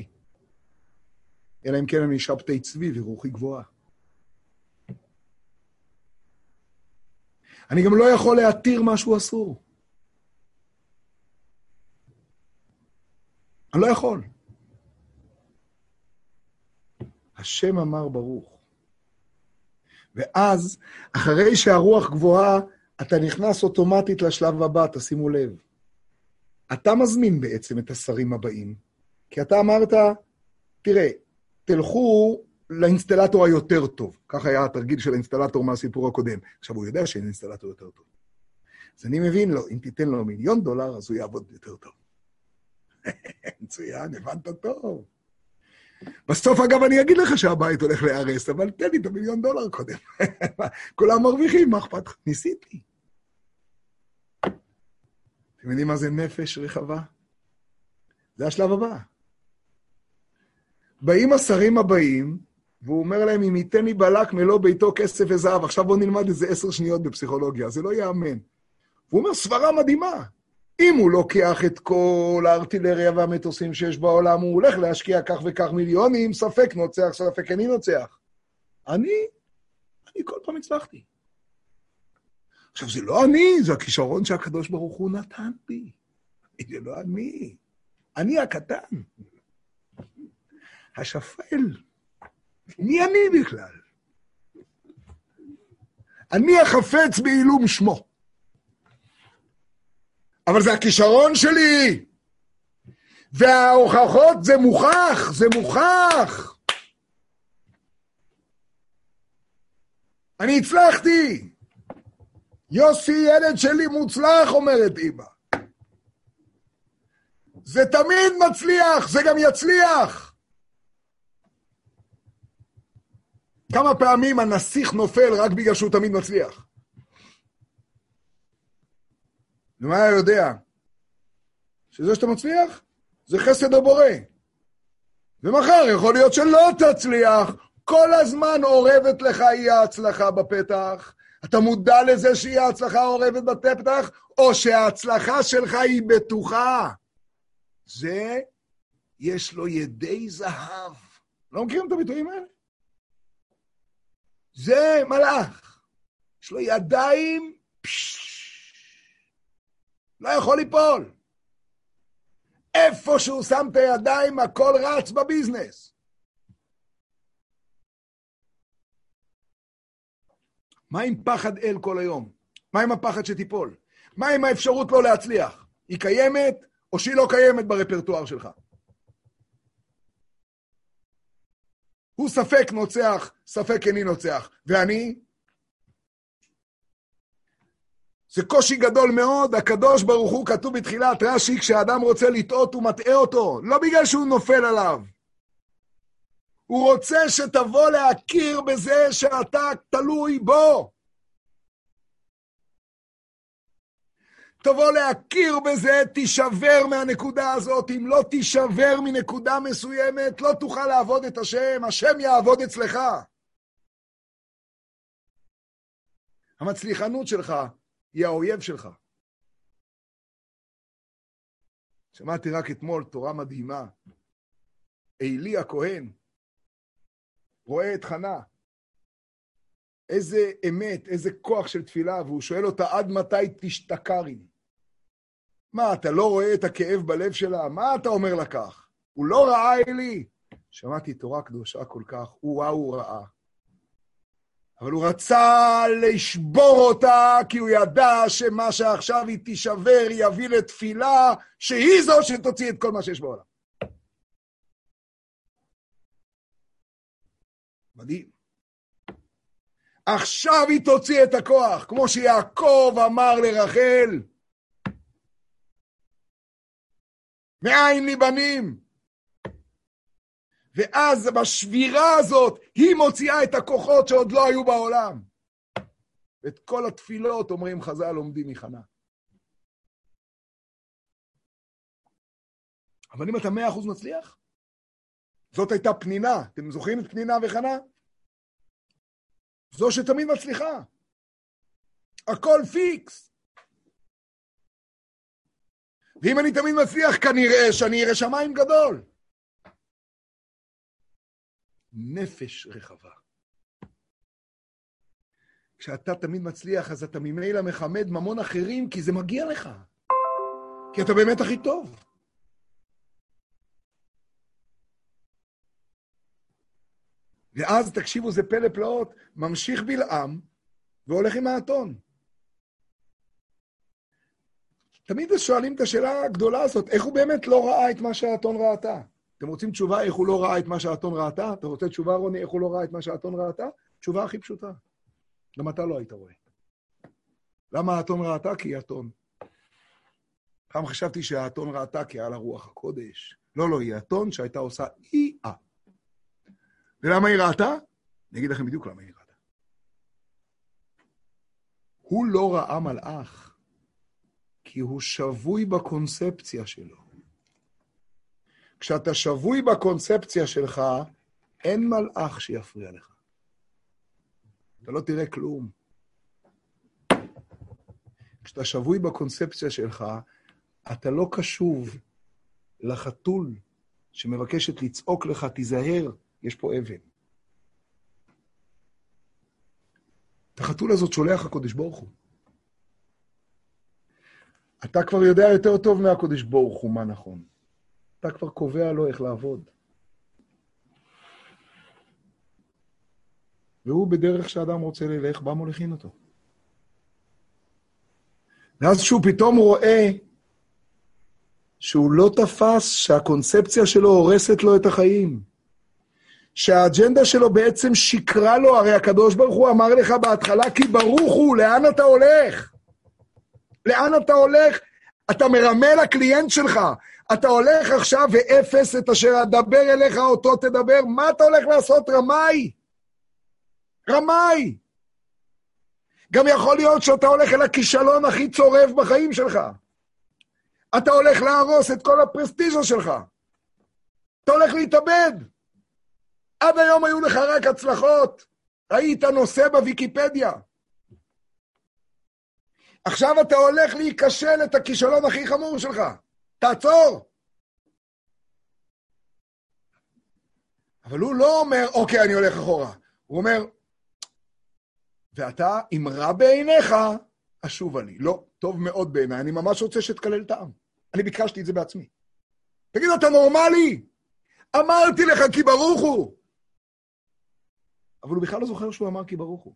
אלא אם כן אני שבתי צבי ורוחי גבוהה. אני גם לא יכול להתיר משהו אסור. אני לא יכול. השם אמר ברוך. ואז, אחרי שהרוח גבוהה, אתה נכנס אוטומטית לשלב הבא, תשימו לב. אתה מזמין בעצם את השרים הבאים, כי אתה אמרת, תראה, תלכו לאינסטלטור היותר טוב. כך היה התרגיל של האינסטלטור מהסיפור הקודם. עכשיו, הוא יודע שאין אינסטלטור יותר טוב. אז אני מבין לו, אם תיתן לו מיליון דולר, אז הוא יעבוד יותר טוב. מצוין, הבנת טוב. בסוף, אגב, אני אגיד לך שהבית הולך להיהרס, אבל תן לי את המיליון דולר קודם. כולם מרוויחים, מה אכפת לך? ניסיתי. אתם יודעים מה זה נפש רחבה? זה השלב הבא. באים השרים הבאים, והוא אומר להם, אם ייתן לי בלק מלוא ביתו כסף וזהב, עכשיו בואו נלמד איזה עשר שניות בפסיכולוגיה, זה לא ייאמן. והוא אומר, סברה מדהימה. אם הוא לוקח את כל הארטילריה והמטוסים שיש בעולם, הוא הולך להשקיע כך וכך מיליונים, ספק נוצח, ספק איני נוצח. אני, אני כל פעם הצלחתי. עכשיו, זה לא אני, זה הכישרון שהקדוש ברוך הוא נתן בי. זה לא אני. אני הקטן. השפל. מי אני בכלל? אני החפץ בעילום שמו. אבל זה הכישרון שלי. וההוכחות זה מוכח, זה מוכח. אני הצלחתי. יוסי, ילד שלי מוצלח, אומרת אמא. זה תמיד מצליח, זה גם יצליח. כמה פעמים הנסיך נופל רק בגלל שהוא תמיד מצליח? ומה היה יודע? שזה שאתה מצליח, זה חסד הבורא. ומחר יכול להיות שלא תצליח, כל הזמן אורבת לך אי ההצלחה בפתח, אתה מודע לזה שהיא ההצלחה אורבת בפתח, או שההצלחה שלך היא בטוחה? זה, יש לו ידי זהב. לא מכירים את הביטויים האלה? זה מלאך. יש לו ידיים, לא יכול ליפול. איפה שהוא שם את הידיים, הכל רץ בביזנס. מה עם פחד אל כל היום? מה עם הפחד שתיפול? מה עם האפשרות לא להצליח? היא קיימת או שהיא לא קיימת ברפרטואר שלך? הוא ספק נוצח, ספק איני נוצח. ואני? זה קושי גדול מאוד, הקדוש ברוך הוא כתוב בתחילת רש"י, כשאדם רוצה לטעות הוא מטעה אותו, לא בגלל שהוא נופל עליו. הוא רוצה שתבוא להכיר בזה שאתה תלוי בו. תבוא להכיר בזה, תישבר מהנקודה הזאת. אם לא תישבר מנקודה מסוימת, לא תוכל לעבוד את השם, השם יעבוד אצלך. המצליחנות שלך היא האויב שלך. שמעתי רק אתמול תורה מדהימה. עלי הכהן רואה את חנה. איזה אמת, איזה כוח של תפילה, והוא שואל אותה, עד מתי תשתכרי? מה, אתה לא רואה את הכאב בלב שלה? מה אתה אומר לה כך? הוא לא ראה אלי. שמעתי תורה קדושה כל כך, הוא ראה, הוא ראה. אבל הוא רצה לשבור אותה, כי הוא ידע שמה שעכשיו היא תישבר יביא לתפילה, שהיא זו שתוציא את כל מה שיש בעולם. מדהים. עכשיו היא תוציא את הכוח, כמו שיעקב אמר לרחל, מאין לי בנים? ואז בשבירה הזאת היא מוציאה את הכוחות שעוד לא היו בעולם. ואת כל התפילות, אומרים חז"ל, לומדים מחנה. אבל אם אתה מאה אחוז מצליח, זאת הייתה פנינה. אתם זוכרים את פנינה וחנה? זו שתמיד מצליחה. הכל פיקס. ואם אני תמיד מצליח, כנראה שאני אראה שמיים גדול. נפש רחבה. כשאתה תמיד מצליח, אז אתה ממילא מחמד ממון אחרים, כי זה מגיע לך. כי אתה באמת הכי טוב. ואז, תקשיבו, זה פלא פלאות, ממשיך בלעם והולך עם האתון. תמיד שואלים את השאלה הגדולה הזאת, איך הוא באמת לא ראה את מה שהאתון ראתה? אתם רוצים תשובה איך הוא לא ראה את מה שהאתון ראתה? אתה רוצה תשובה, רוני, איך הוא לא ראה את מה שהאתון ראתה? תשובה הכי פשוטה. גם אתה לא היית רואה. למה האתון ראתה? כי היא אתון. פעם חשבתי שהאתון ראתה כי היה לה רוח הקודש. לא, לא, היא אתון שהייתה עושה אי-אה. ולמה היא ראתה? אני אגיד לכם בדיוק למה היא ראתה. הוא לא ראה מלאך, כי הוא שבוי בקונספציה שלו. כשאתה שבוי בקונספציה שלך, אין מלאך שיפריע לך. אתה לא תראה כלום. כשאתה שבוי בקונספציה שלך, אתה לא קשוב לחתול שמבקשת לצעוק לך, תיזהר, יש פה אבן. את החתול הזאת שולח הקודש ברוך הוא. אתה כבר יודע יותר טוב מהקודש ברוך הוא מה נכון. אתה כבר קובע לו איך לעבוד. והוא בדרך שאדם רוצה ללך, בא מוליכין אותו. ואז כשהוא פתאום רואה שהוא לא תפס שהקונספציה שלו הורסת לו את החיים, שהאג'נדה שלו בעצם שקרה לו, הרי הקדוש ברוך הוא אמר לך בהתחלה, כי ברוך הוא, לאן אתה הולך? לאן אתה הולך? אתה מרמה לקליינט שלך. אתה הולך עכשיו ואפס את אשר אדבר אליך, אותו תדבר. מה אתה הולך לעשות, רמאי? רמאי. גם יכול להיות שאתה הולך אל הכישלון הכי צורב בחיים שלך. אתה הולך להרוס את כל הפרסטיז'ה שלך. אתה הולך להתאבד. עד היום היו לך רק הצלחות. היית נושא בוויקיפדיה. עכשיו אתה הולך להיכשל את הכישלון הכי חמור שלך. תעצור. אבל הוא לא אומר, אוקיי, אני הולך אחורה. הוא אומר, ואתה, אם רע בעיניך, אשובה לי. לא, טוב מאוד בעיניי, אני ממש רוצה שתקלל את העם. אני ביקשתי את זה בעצמי. תגיד, אתה נורמלי? אמרתי לך כי ברוך הוא. אבל הוא בכלל לא זוכר שהוא אמר כי ברוך הוא.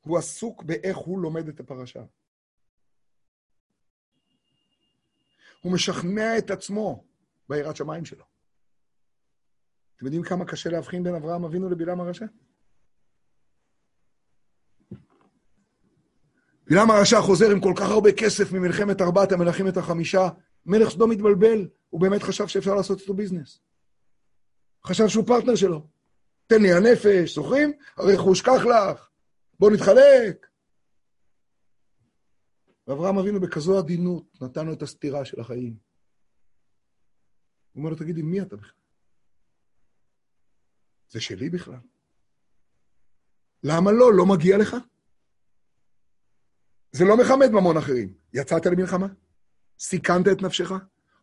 הוא עסוק באיך הוא לומד את הפרשה. הוא משכנע את עצמו ביראת שמיים שלו. אתם יודעים כמה קשה להבחין בין אברהם אבינו לבלעם הרשע? בלעם הרשע חוזר עם כל כך הרבה כסף ממלחמת ארבעת המלכים את החמישה. מלך סדום התבלבל, הוא באמת חשב שאפשר לעשות איתו ביזנס. חשב שהוא פרטנר שלו. תן לי הנפש, זוכרים? הרכוש קח לך, בוא נתחלק. ואברהם אבינו בכזו עדינות נתן לו את הסתירה של החיים. הוא אומר לו, תגידי, מי אתה בכלל? זה שלי בכלל. למה לא? לא מגיע לך? זה לא מכמת ממון אחרים. יצאת למלחמה? סיכנת את נפשך?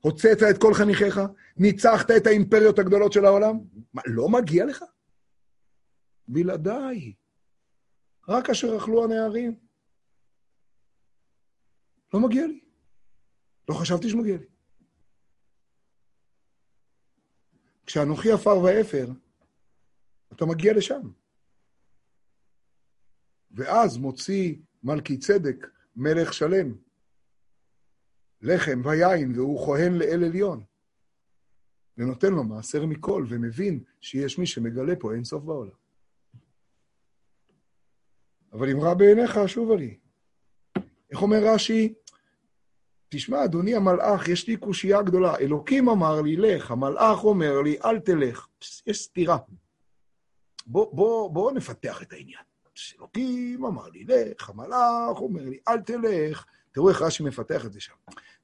הוצאת את כל חניכיך? ניצחת את האימפריות הגדולות של העולם? מה, לא מגיע לך? בלעדיי. רק אשר אכלו הנערים. לא מגיע לי. לא חשבתי שמגיע לי. כשאנוכי עפר ואפר, אתה מגיע לשם. ואז מוציא מלכי צדק, מלך שלם, לחם ויין, והוא כהן לאל עליון. ונותן לו מעשר מכל, ומבין שיש מי שמגלה פה אין סוף בעולם. אבל אם רע בעיניך, שובה לי. איך אומר רש"י? תשמע, אדוני המלאך, יש לי קושייה גדולה. אלוקים אמר לי, לך, המלאך אומר לי, אל תלך. יש סתירה. בוא, בוא, בוא נפתח את העניין. אלוקים אמר לי, לך, המלאך אומר לי, אל תלך. תראו איך רש"י מפתח את זה שם.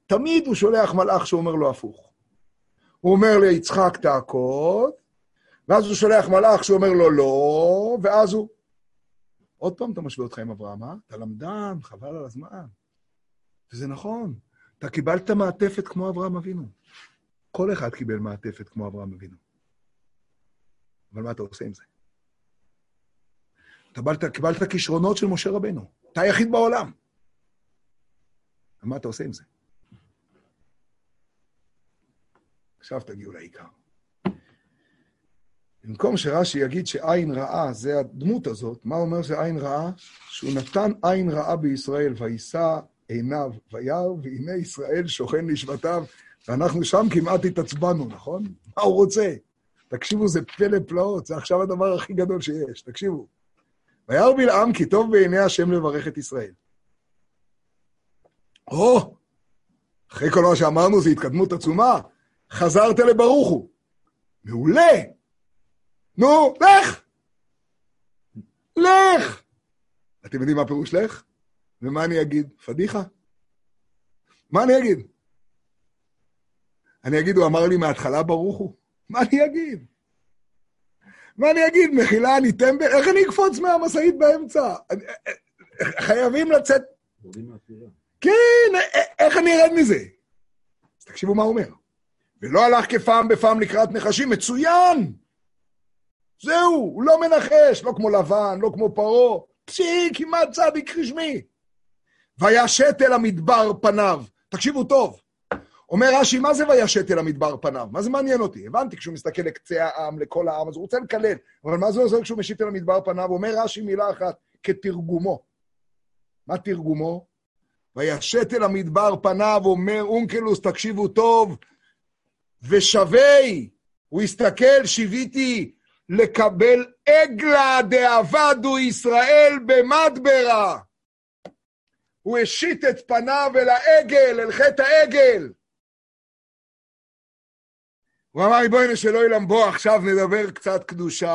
תמיד הוא שולח מלאך שאומר לו הפוך. הוא אומר ליצחק תעקוד, ואז הוא שולח מלאך שאומר לו לא, ואז הוא... עוד פעם אתה משווה אותך עם אברהם, אה? אתה למדן, חבל על הזמן. וזה נכון, אתה קיבלת מעטפת כמו אברהם אבינו. כל אחד קיבל מעטפת כמו אברהם אבינו. אבל מה אתה עושה עם זה? אתה קיבלת, קיבלת כישרונות של משה רבנו. אתה היחיד בעולם. מה אתה עושה עם זה? עכשיו תגיעו לעיקר. במקום שרש"י יגיד שעין רעה זה הדמות הזאת, מה אומר זה עין רעה? שהוא נתן עין רעה בישראל, ויישא עיניו וירא, והנה ישראל שוכן לשבטיו, ואנחנו שם כמעט התעצבנו, נכון? מה הוא רוצה? תקשיבו, זה פלא פלאות, זה עכשיו הדבר הכי גדול שיש, תקשיבו. וירא בלעם כי טוב בעיני השם לברך את ישראל. או, אחרי כל מה שאמרנו, זו התקדמות עצומה. חזרת לברוך הוא. מעולה. נו, לך! לך! אתם יודעים מה פירוש לך? ומה אני אגיד? פדיחה? מה אני אגיד? אני אגיד, הוא אמר לי מההתחלה ברוך הוא? מה אני אגיד? מה אני אגיד? מחילה, אני טמבל? איך אני אקפוץ מהמשאית באמצע? חייבים לצאת... כן, איך אני ארד מזה? אז תקשיבו מה הוא אומר. ולא הלך כפעם בפעם לקראת נחשים, מצוין! זהו, הוא לא מנחש, לא כמו לבן, לא כמו פרעה, פשי, כמעט צדיק רשמי. וישת אל המדבר פניו. תקשיבו טוב. אומר רש"י, מה זה וישת אל המדבר פניו? מה זה מעניין אותי? הבנתי, כשהוא מסתכל לקצה העם, לכל העם, אז הוא רוצה לקלל. אבל מה זה עוזר כשהוא משיט אל המדבר פניו? אומר רש"י מילה אחת, כתרגומו. מה תרגומו? וישת אל המדבר פניו, אומר אונקלוס, תקשיבו טוב, ושווי, הוא הסתכל, שיוויתי לקבל עגלה דאבדו ישראל במדברה. הוא השית את פניו אל העגל, אל חטא העגל. הוא אמר, ריבונו של עולם, בוא עכשיו נדבר קצת קדושה.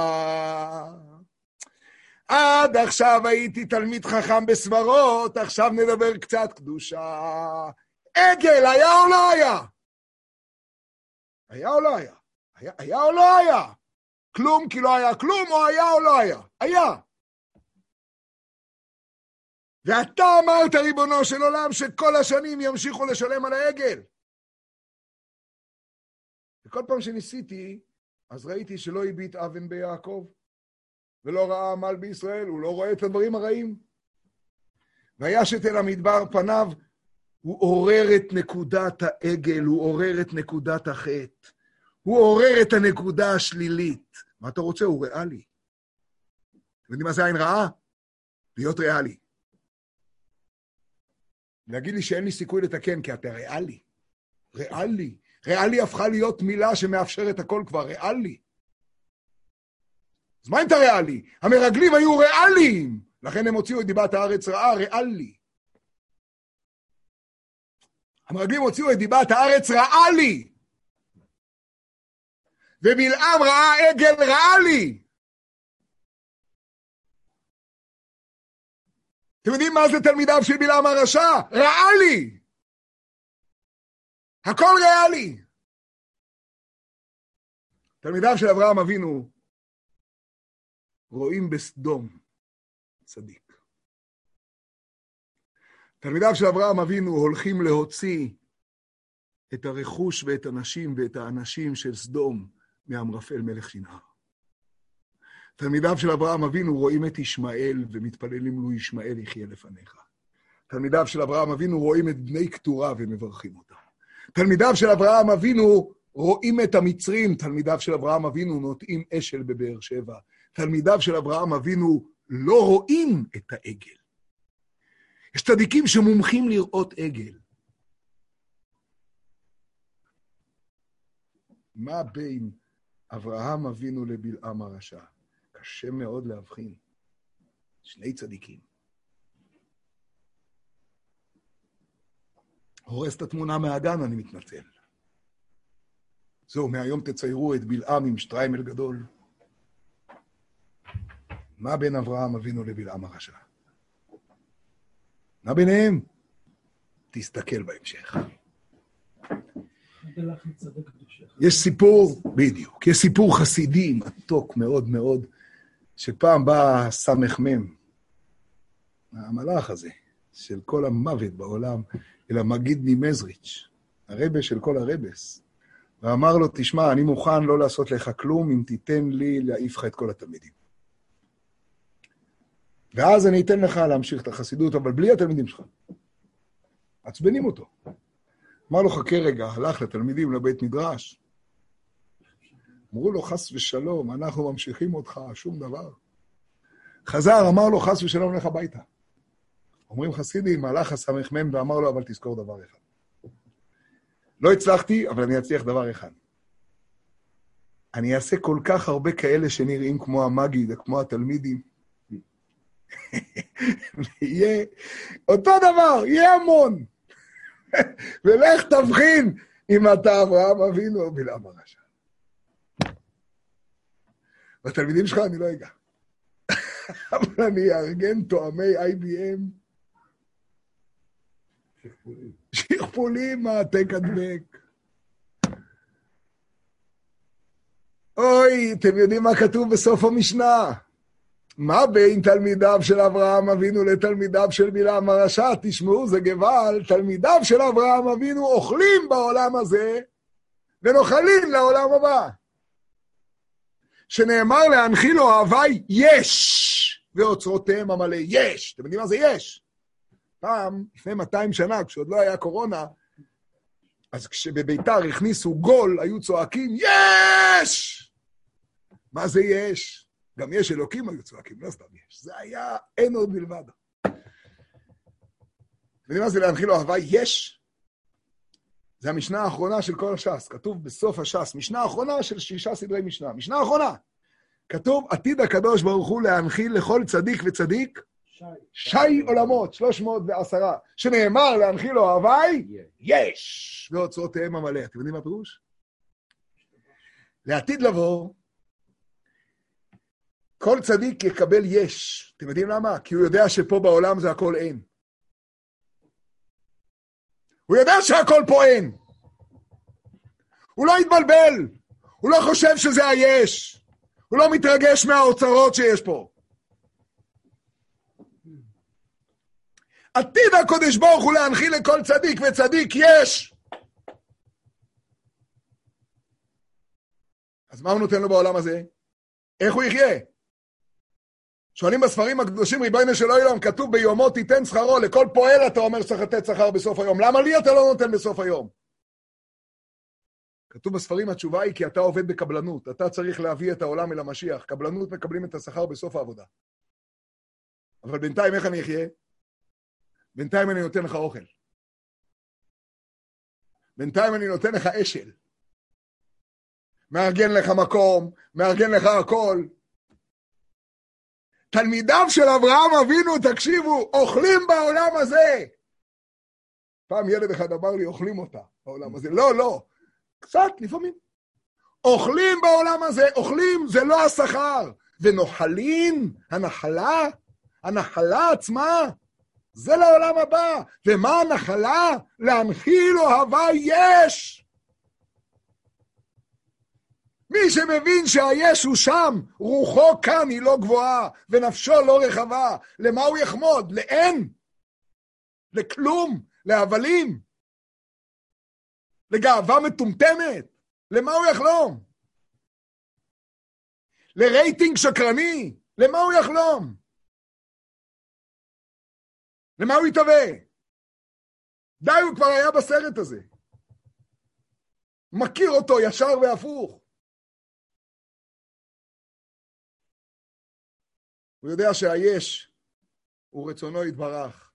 עד עכשיו הייתי תלמיד חכם בסברות, עכשיו נדבר קצת קדושה. עגל, היה או לא היה? היה או לא היה? היה, היה או לא היה? כלום כי לא היה כלום, או היה או לא היה? היה. ואתה אמרת, ריבונו של עולם, שכל השנים ימשיכו לשלם על העגל. וכל פעם שניסיתי, אז ראיתי שלא הביט אבן ביעקב, ולא ראה עמל בישראל, הוא לא רואה את הדברים הרעים. וישת אל המדבר פניו, הוא עורר את נקודת העגל, הוא עורר את נקודת החטא. הוא עורר את הנקודה השלילית. מה אתה רוצה? הוא ריאלי. אתם יודעים מה זה עין רעה? להיות ריאלי. להגיד לי שאין לי סיכוי לתקן, כי אתה ריאלי. ריאלי. ריאלי הפכה להיות מילה שמאפשרת הכל כבר, ריאלי. אז מה אם אתה ריאלי? המרגלים היו ריאליים, לכן הם הוציאו את דיבת הארץ רעה, ריאלי. המרגלים הוציאו את דיבת הארץ ריאלי. ובלעם ראה עגל ריאלי. אתם יודעים מה זה תלמידיו של בלעם הרשע? ריאלי. הכל ריאלי. תלמידיו של אברהם אבינו רואים בסדום צדיק. תלמידיו של אברהם אבינו הולכים להוציא את הרכוש ואת הנשים ואת האנשים של סדום מאמרפל מלך שנהר. תלמידיו של אברהם אבינו רואים את ישמעאל ומתפללים לו ישמעאל יחיה לפניך. תלמידיו של אברהם אבינו רואים את בני קטורה ומברכים אותם. תלמידיו של אברהם אבינו רואים את המצרים, תלמידיו של אברהם אבינו נוטעים אשל בבאר שבע. תלמידיו של אברהם אבינו לא רואים את העגל. יש צדיקים שמומחים לראות עגל. מה בין אברהם אבינו לבלעם הרשע? קשה מאוד להבחין. שני צדיקים. הורס את התמונה מהגן, אני מתנצל. זהו, מהיום תציירו את בלעם עם שטריימל גדול. מה בין אברהם אבינו לבלעם הרשע? מה ביניהם? תסתכל בהמשך. יש סיפור, בדיוק, יש סיפור חסידי מתוק מאוד מאוד, שפעם בא סמ"ם, המלאך הזה, של כל המוות בעולם, אל המגיד ממזריץ', הרבה של כל הרבס, ואמר לו, תשמע, אני מוכן לא לעשות לך כלום אם תיתן לי להעיף לך את כל התלמידים. ואז אני אתן לך להמשיך את החסידות, אבל בלי התלמידים שלך. מעצבנים אותו. אמר לו, חכה רגע, הלך לתלמידים לבית מדרש. אמרו לו, חס ושלום, אנחנו ממשיכים אותך, שום דבר. חזר, אמר לו, חס ושלום, לך הביתה. אומרים חסידים, הלך הסמ"ם ואמר לו, אבל תזכור דבר אחד. לא הצלחתי, אבל אני אצליח דבר אחד. אני אעשה כל כך הרבה כאלה שנראים כמו המגיד, כמו התלמידים. יהיה אותו דבר, יהיה המון. ולך תבחין אם אתה אברהם אבינו או בלעם הרשע. בתלמידים שלך אני לא אגע. אבל אני אארגן תואמי IBM. שכפולים, מעתק הדבק. אוי, אתם יודעים מה כתוב בסוף המשנה? מה בין תלמידיו של אברהם אבינו לתלמידיו של בלעם הרשע? תשמעו, זה גבל, תלמידיו של אברהם אבינו אוכלים בעולם הזה ונוחלים לעולם הבא. שנאמר להנחילו אהבי יש, ואוצרותיהם המלא יש. אתם יודעים מה זה יש? פעם, לפני 200 שנה, כשעוד לא היה קורונה, אז כשבביתר הכניסו גול, היו צועקים, יש! מה זה יש? גם יש אלוקים היו צועקים, לא סתם יש. זה היה אין עוד מלבד. יודעים מה זה להנחיל אהבה? יש. זה המשנה האחרונה של כל הש"ס. כתוב בסוף הש"ס, משנה אחרונה של שישה סדרי משנה. משנה אחרונה. כתוב, עתיד הקדוש ברוך הוא להנחיל לכל צדיק וצדיק שי, שי עולמות, 310, שנאמר להנחיל לו אהבי, יש, ואוצרותיהם המלא. אתם יודעים מה הפירוש? לעתיד לבוא, כל צדיק יקבל יש. אתם יודעים למה? כי הוא יודע שפה בעולם זה הכל אין. הוא יודע שהכל פה אין. הוא לא יתבלבל, הוא לא חושב שזה היש. הוא לא מתרגש מהאוצרות שיש פה. עתיד הקודש ברוך הוא להנחיל לכל צדיק וצדיק יש. אז מה הוא נותן לו בעולם הזה? איך הוא יחיה? שואלים בספרים הקדושים, ריבונו של עולם, כתוב ביומו תיתן שכרו, לכל פועל אתה אומר שצריך לתת שכר בסוף היום. למה לי אתה לא נותן בסוף היום? כתוב בספרים, התשובה היא כי אתה עובד בקבלנות. אתה צריך להביא את העולם אל המשיח. קבלנות מקבלים את השכר בסוף העבודה. אבל בינתיים איך אני אחיה? בינתיים אני נותן לך אוכל. בינתיים אני נותן לך אשל. מארגן לך מקום, מארגן לך הכל. תלמידיו של אברהם אבינו, תקשיבו, אוכלים בעולם הזה. פעם ילד אחד אמר לי, אוכלים אותה בעולם הזה. לא, לא, קצת, לפעמים. אוכלים בעולם הזה, אוכלים זה לא השכר. ונוחלים, הנחלה, הנחלה עצמה, זה לעולם הבא. ומה הנחלה? להנחיל אוהבה יש. מי שמבין שהיש הוא שם, רוחו כאן היא לא גבוהה, ונפשו לא רחבה, למה הוא יחמוד? לאין? לכלום? להבלים? לגאווה מטומטמת? למה הוא יחלום? לרייטינג שקרני? למה הוא יחלום? למה הוא יתהווה? די, הוא כבר היה בסרט הזה. מכיר אותו ישר והפוך. הוא יודע שהיש הוא רצונו יתברך.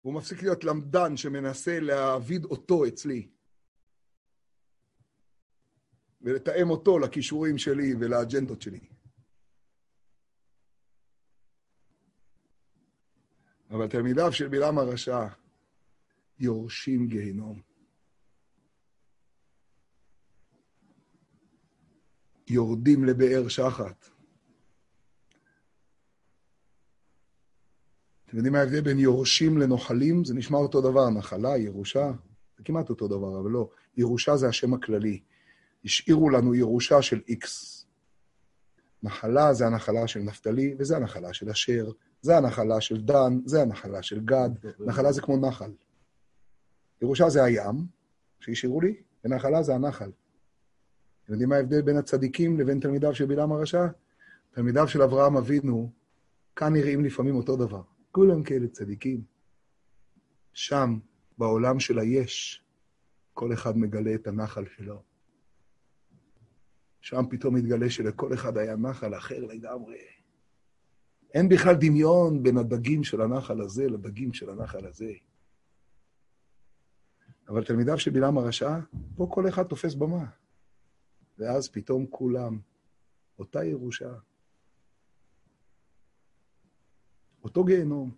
הוא מפסיק להיות למדן שמנסה להעביד אותו אצלי. ולתאם אותו לכישורים שלי ולאג'נדות שלי. אבל תלמידיו של בלעם הרשע יורשים גיהינום. יורדים לבאר שחת. אתם יודעים מה ההבדל בין יורשים לנוחלים? זה נשמע אותו דבר, נחלה, ירושה, זה כמעט אותו דבר, אבל לא. ירושה זה השם הכללי. השאירו לנו ירושה של איקס. נחלה זה הנחלה של נפתלי, וזה הנחלה של אשר, זה הנחלה של דן, זה הנחלה של גד. נחלה זה כמו נחל. ירושה זה הים, שהשאירו לי, ונחלה זה הנחל. אתם יודעים מה ההבדל בין הצדיקים לבין תלמידיו של בלעם הרשע? תלמידיו של אברהם אבינו, כאן נראים לפעמים אותו דבר. כולם כאלה צדיקים. שם, בעולם של היש, כל אחד מגלה את הנחל שלו. שם פתאום מתגלה שלכל אחד היה נחל אחר לגמרי. אין בכלל דמיון בין הדגים של הנחל הזה לדגים של הנחל הזה. אבל תלמידיו של בלעם הרשע, פה כל אחד תופס במה. ואז פתאום כולם, אותה ירושה, אותו גיהנום.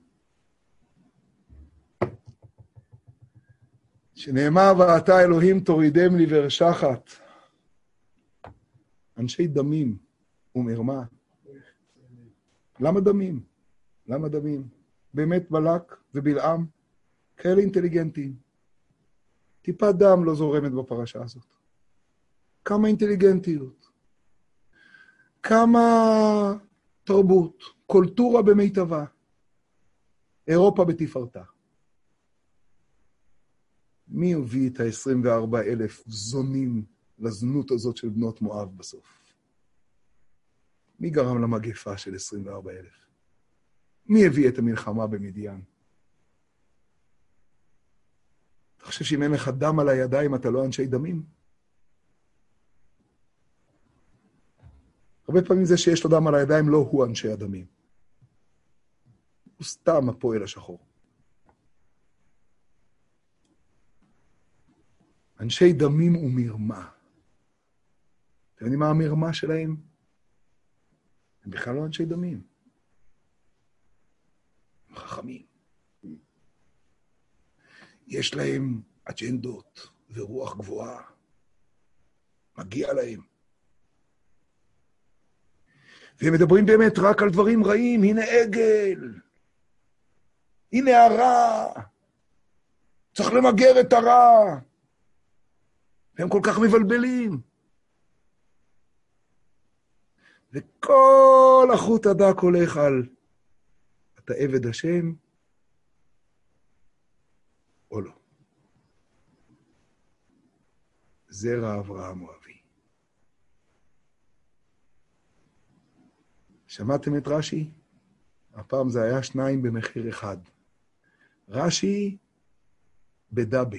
שנאמר, ואתה אלוהים תורידם לי ורשחת. אנשי דמים ומרמה. למה דמים? למה דמים? באמת בלק ובלעם, כאלה אינטליגנטים. טיפת דם לא זורמת בפרשה הזאת. כמה אינטליגנטיות. כמה תרבות. קולטורה במיטבה. אירופה בתפארתה. מי הביא את ה-24 אלף זונים לזנות הזאת של בנות מואב בסוף? מי גרם למגפה של 24 אלף? מי הביא את המלחמה במדיין? אתה חושב שאם אין לך דם על הידיים אתה לא אנשי דמים? הרבה פעמים זה שיש לו דם על הידיים לא הוא אנשי הדמים. הוא סתם הפועל השחור. אנשי דמים ומרמה. אתם יודעים מה המרמה שלהם? הם בכלל לא אנשי דמים. הם חכמים. יש להם אג'נדות ורוח גבוהה. מגיע להם. והם מדברים באמת רק על דברים רעים. הנה עגל, הנה הרע. צריך למגר את הרע. והם כל כך מבלבלים. וכל החוט הדק הולך על אתה עבד השם או לא. זרע אברהם הוא שמעתם את רש"י? הפעם זה היה שניים במחיר אחד. רש"י בדאבל.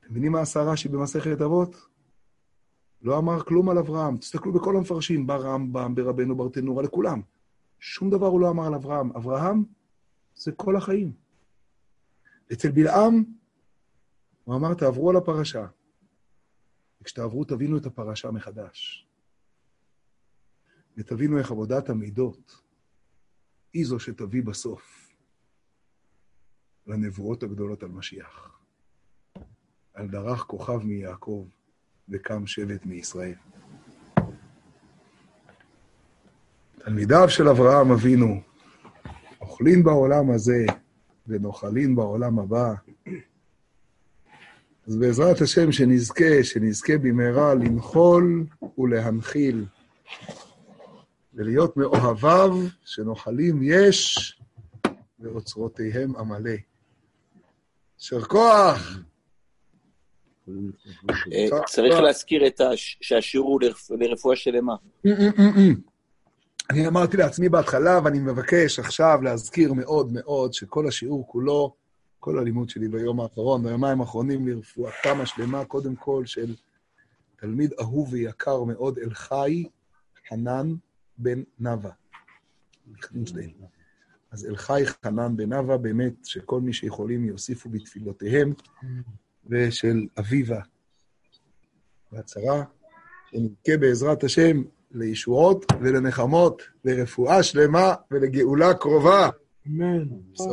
אתם מבינים מה עשה רש"י במסכת אבות? לא אמר כלום על אברהם. תסתכלו בכל המפרשים, ברמב"ם, ברבנו ברטנורה, לכולם. שום דבר הוא לא אמר על אברהם. אברהם זה כל החיים. אצל בלעם, הוא אמר, תעברו על הפרשה. וכשתעברו, תבינו את הפרשה מחדש. ותבינו איך עבודת המידות היא זו שתביא בסוף לנבואות הגדולות על משיח. על דרך כוכב מיעקב וקם שבט מישראל. תלמידיו של אברהם אבינו אוכלים בעולם הזה ונוחלים בעולם הבא. אז בעזרת השם שנזכה, שנזכה במהרה לנחול ולהנחיל, ולהיות מאוהביו שנוחלים יש ואוצרותיהם עמלא. יישר כוח! אה, צריך להזכיר שהשיעור הוא לרפואה שלמה. אני אמרתי לעצמי בהתחלה, ואני מבקש עכשיו להזכיר מאוד מאוד שכל השיעור כולו, כל הלימוד שלי ביום האחרון, ביומיים האחרונים לרפואתם השלמה, קודם כל של תלמיד אהוב ויקר מאוד, אלחי חנן בן נאוה. אז אלחי חנן בן נאוה, באמת שכל מי שיכולים יוסיפו בתפילותיהם, ושל אביבה והצרה, שנזכה בעזרת השם לישועות ולנחמות, לרפואה שלמה ולגאולה קרובה. אמן.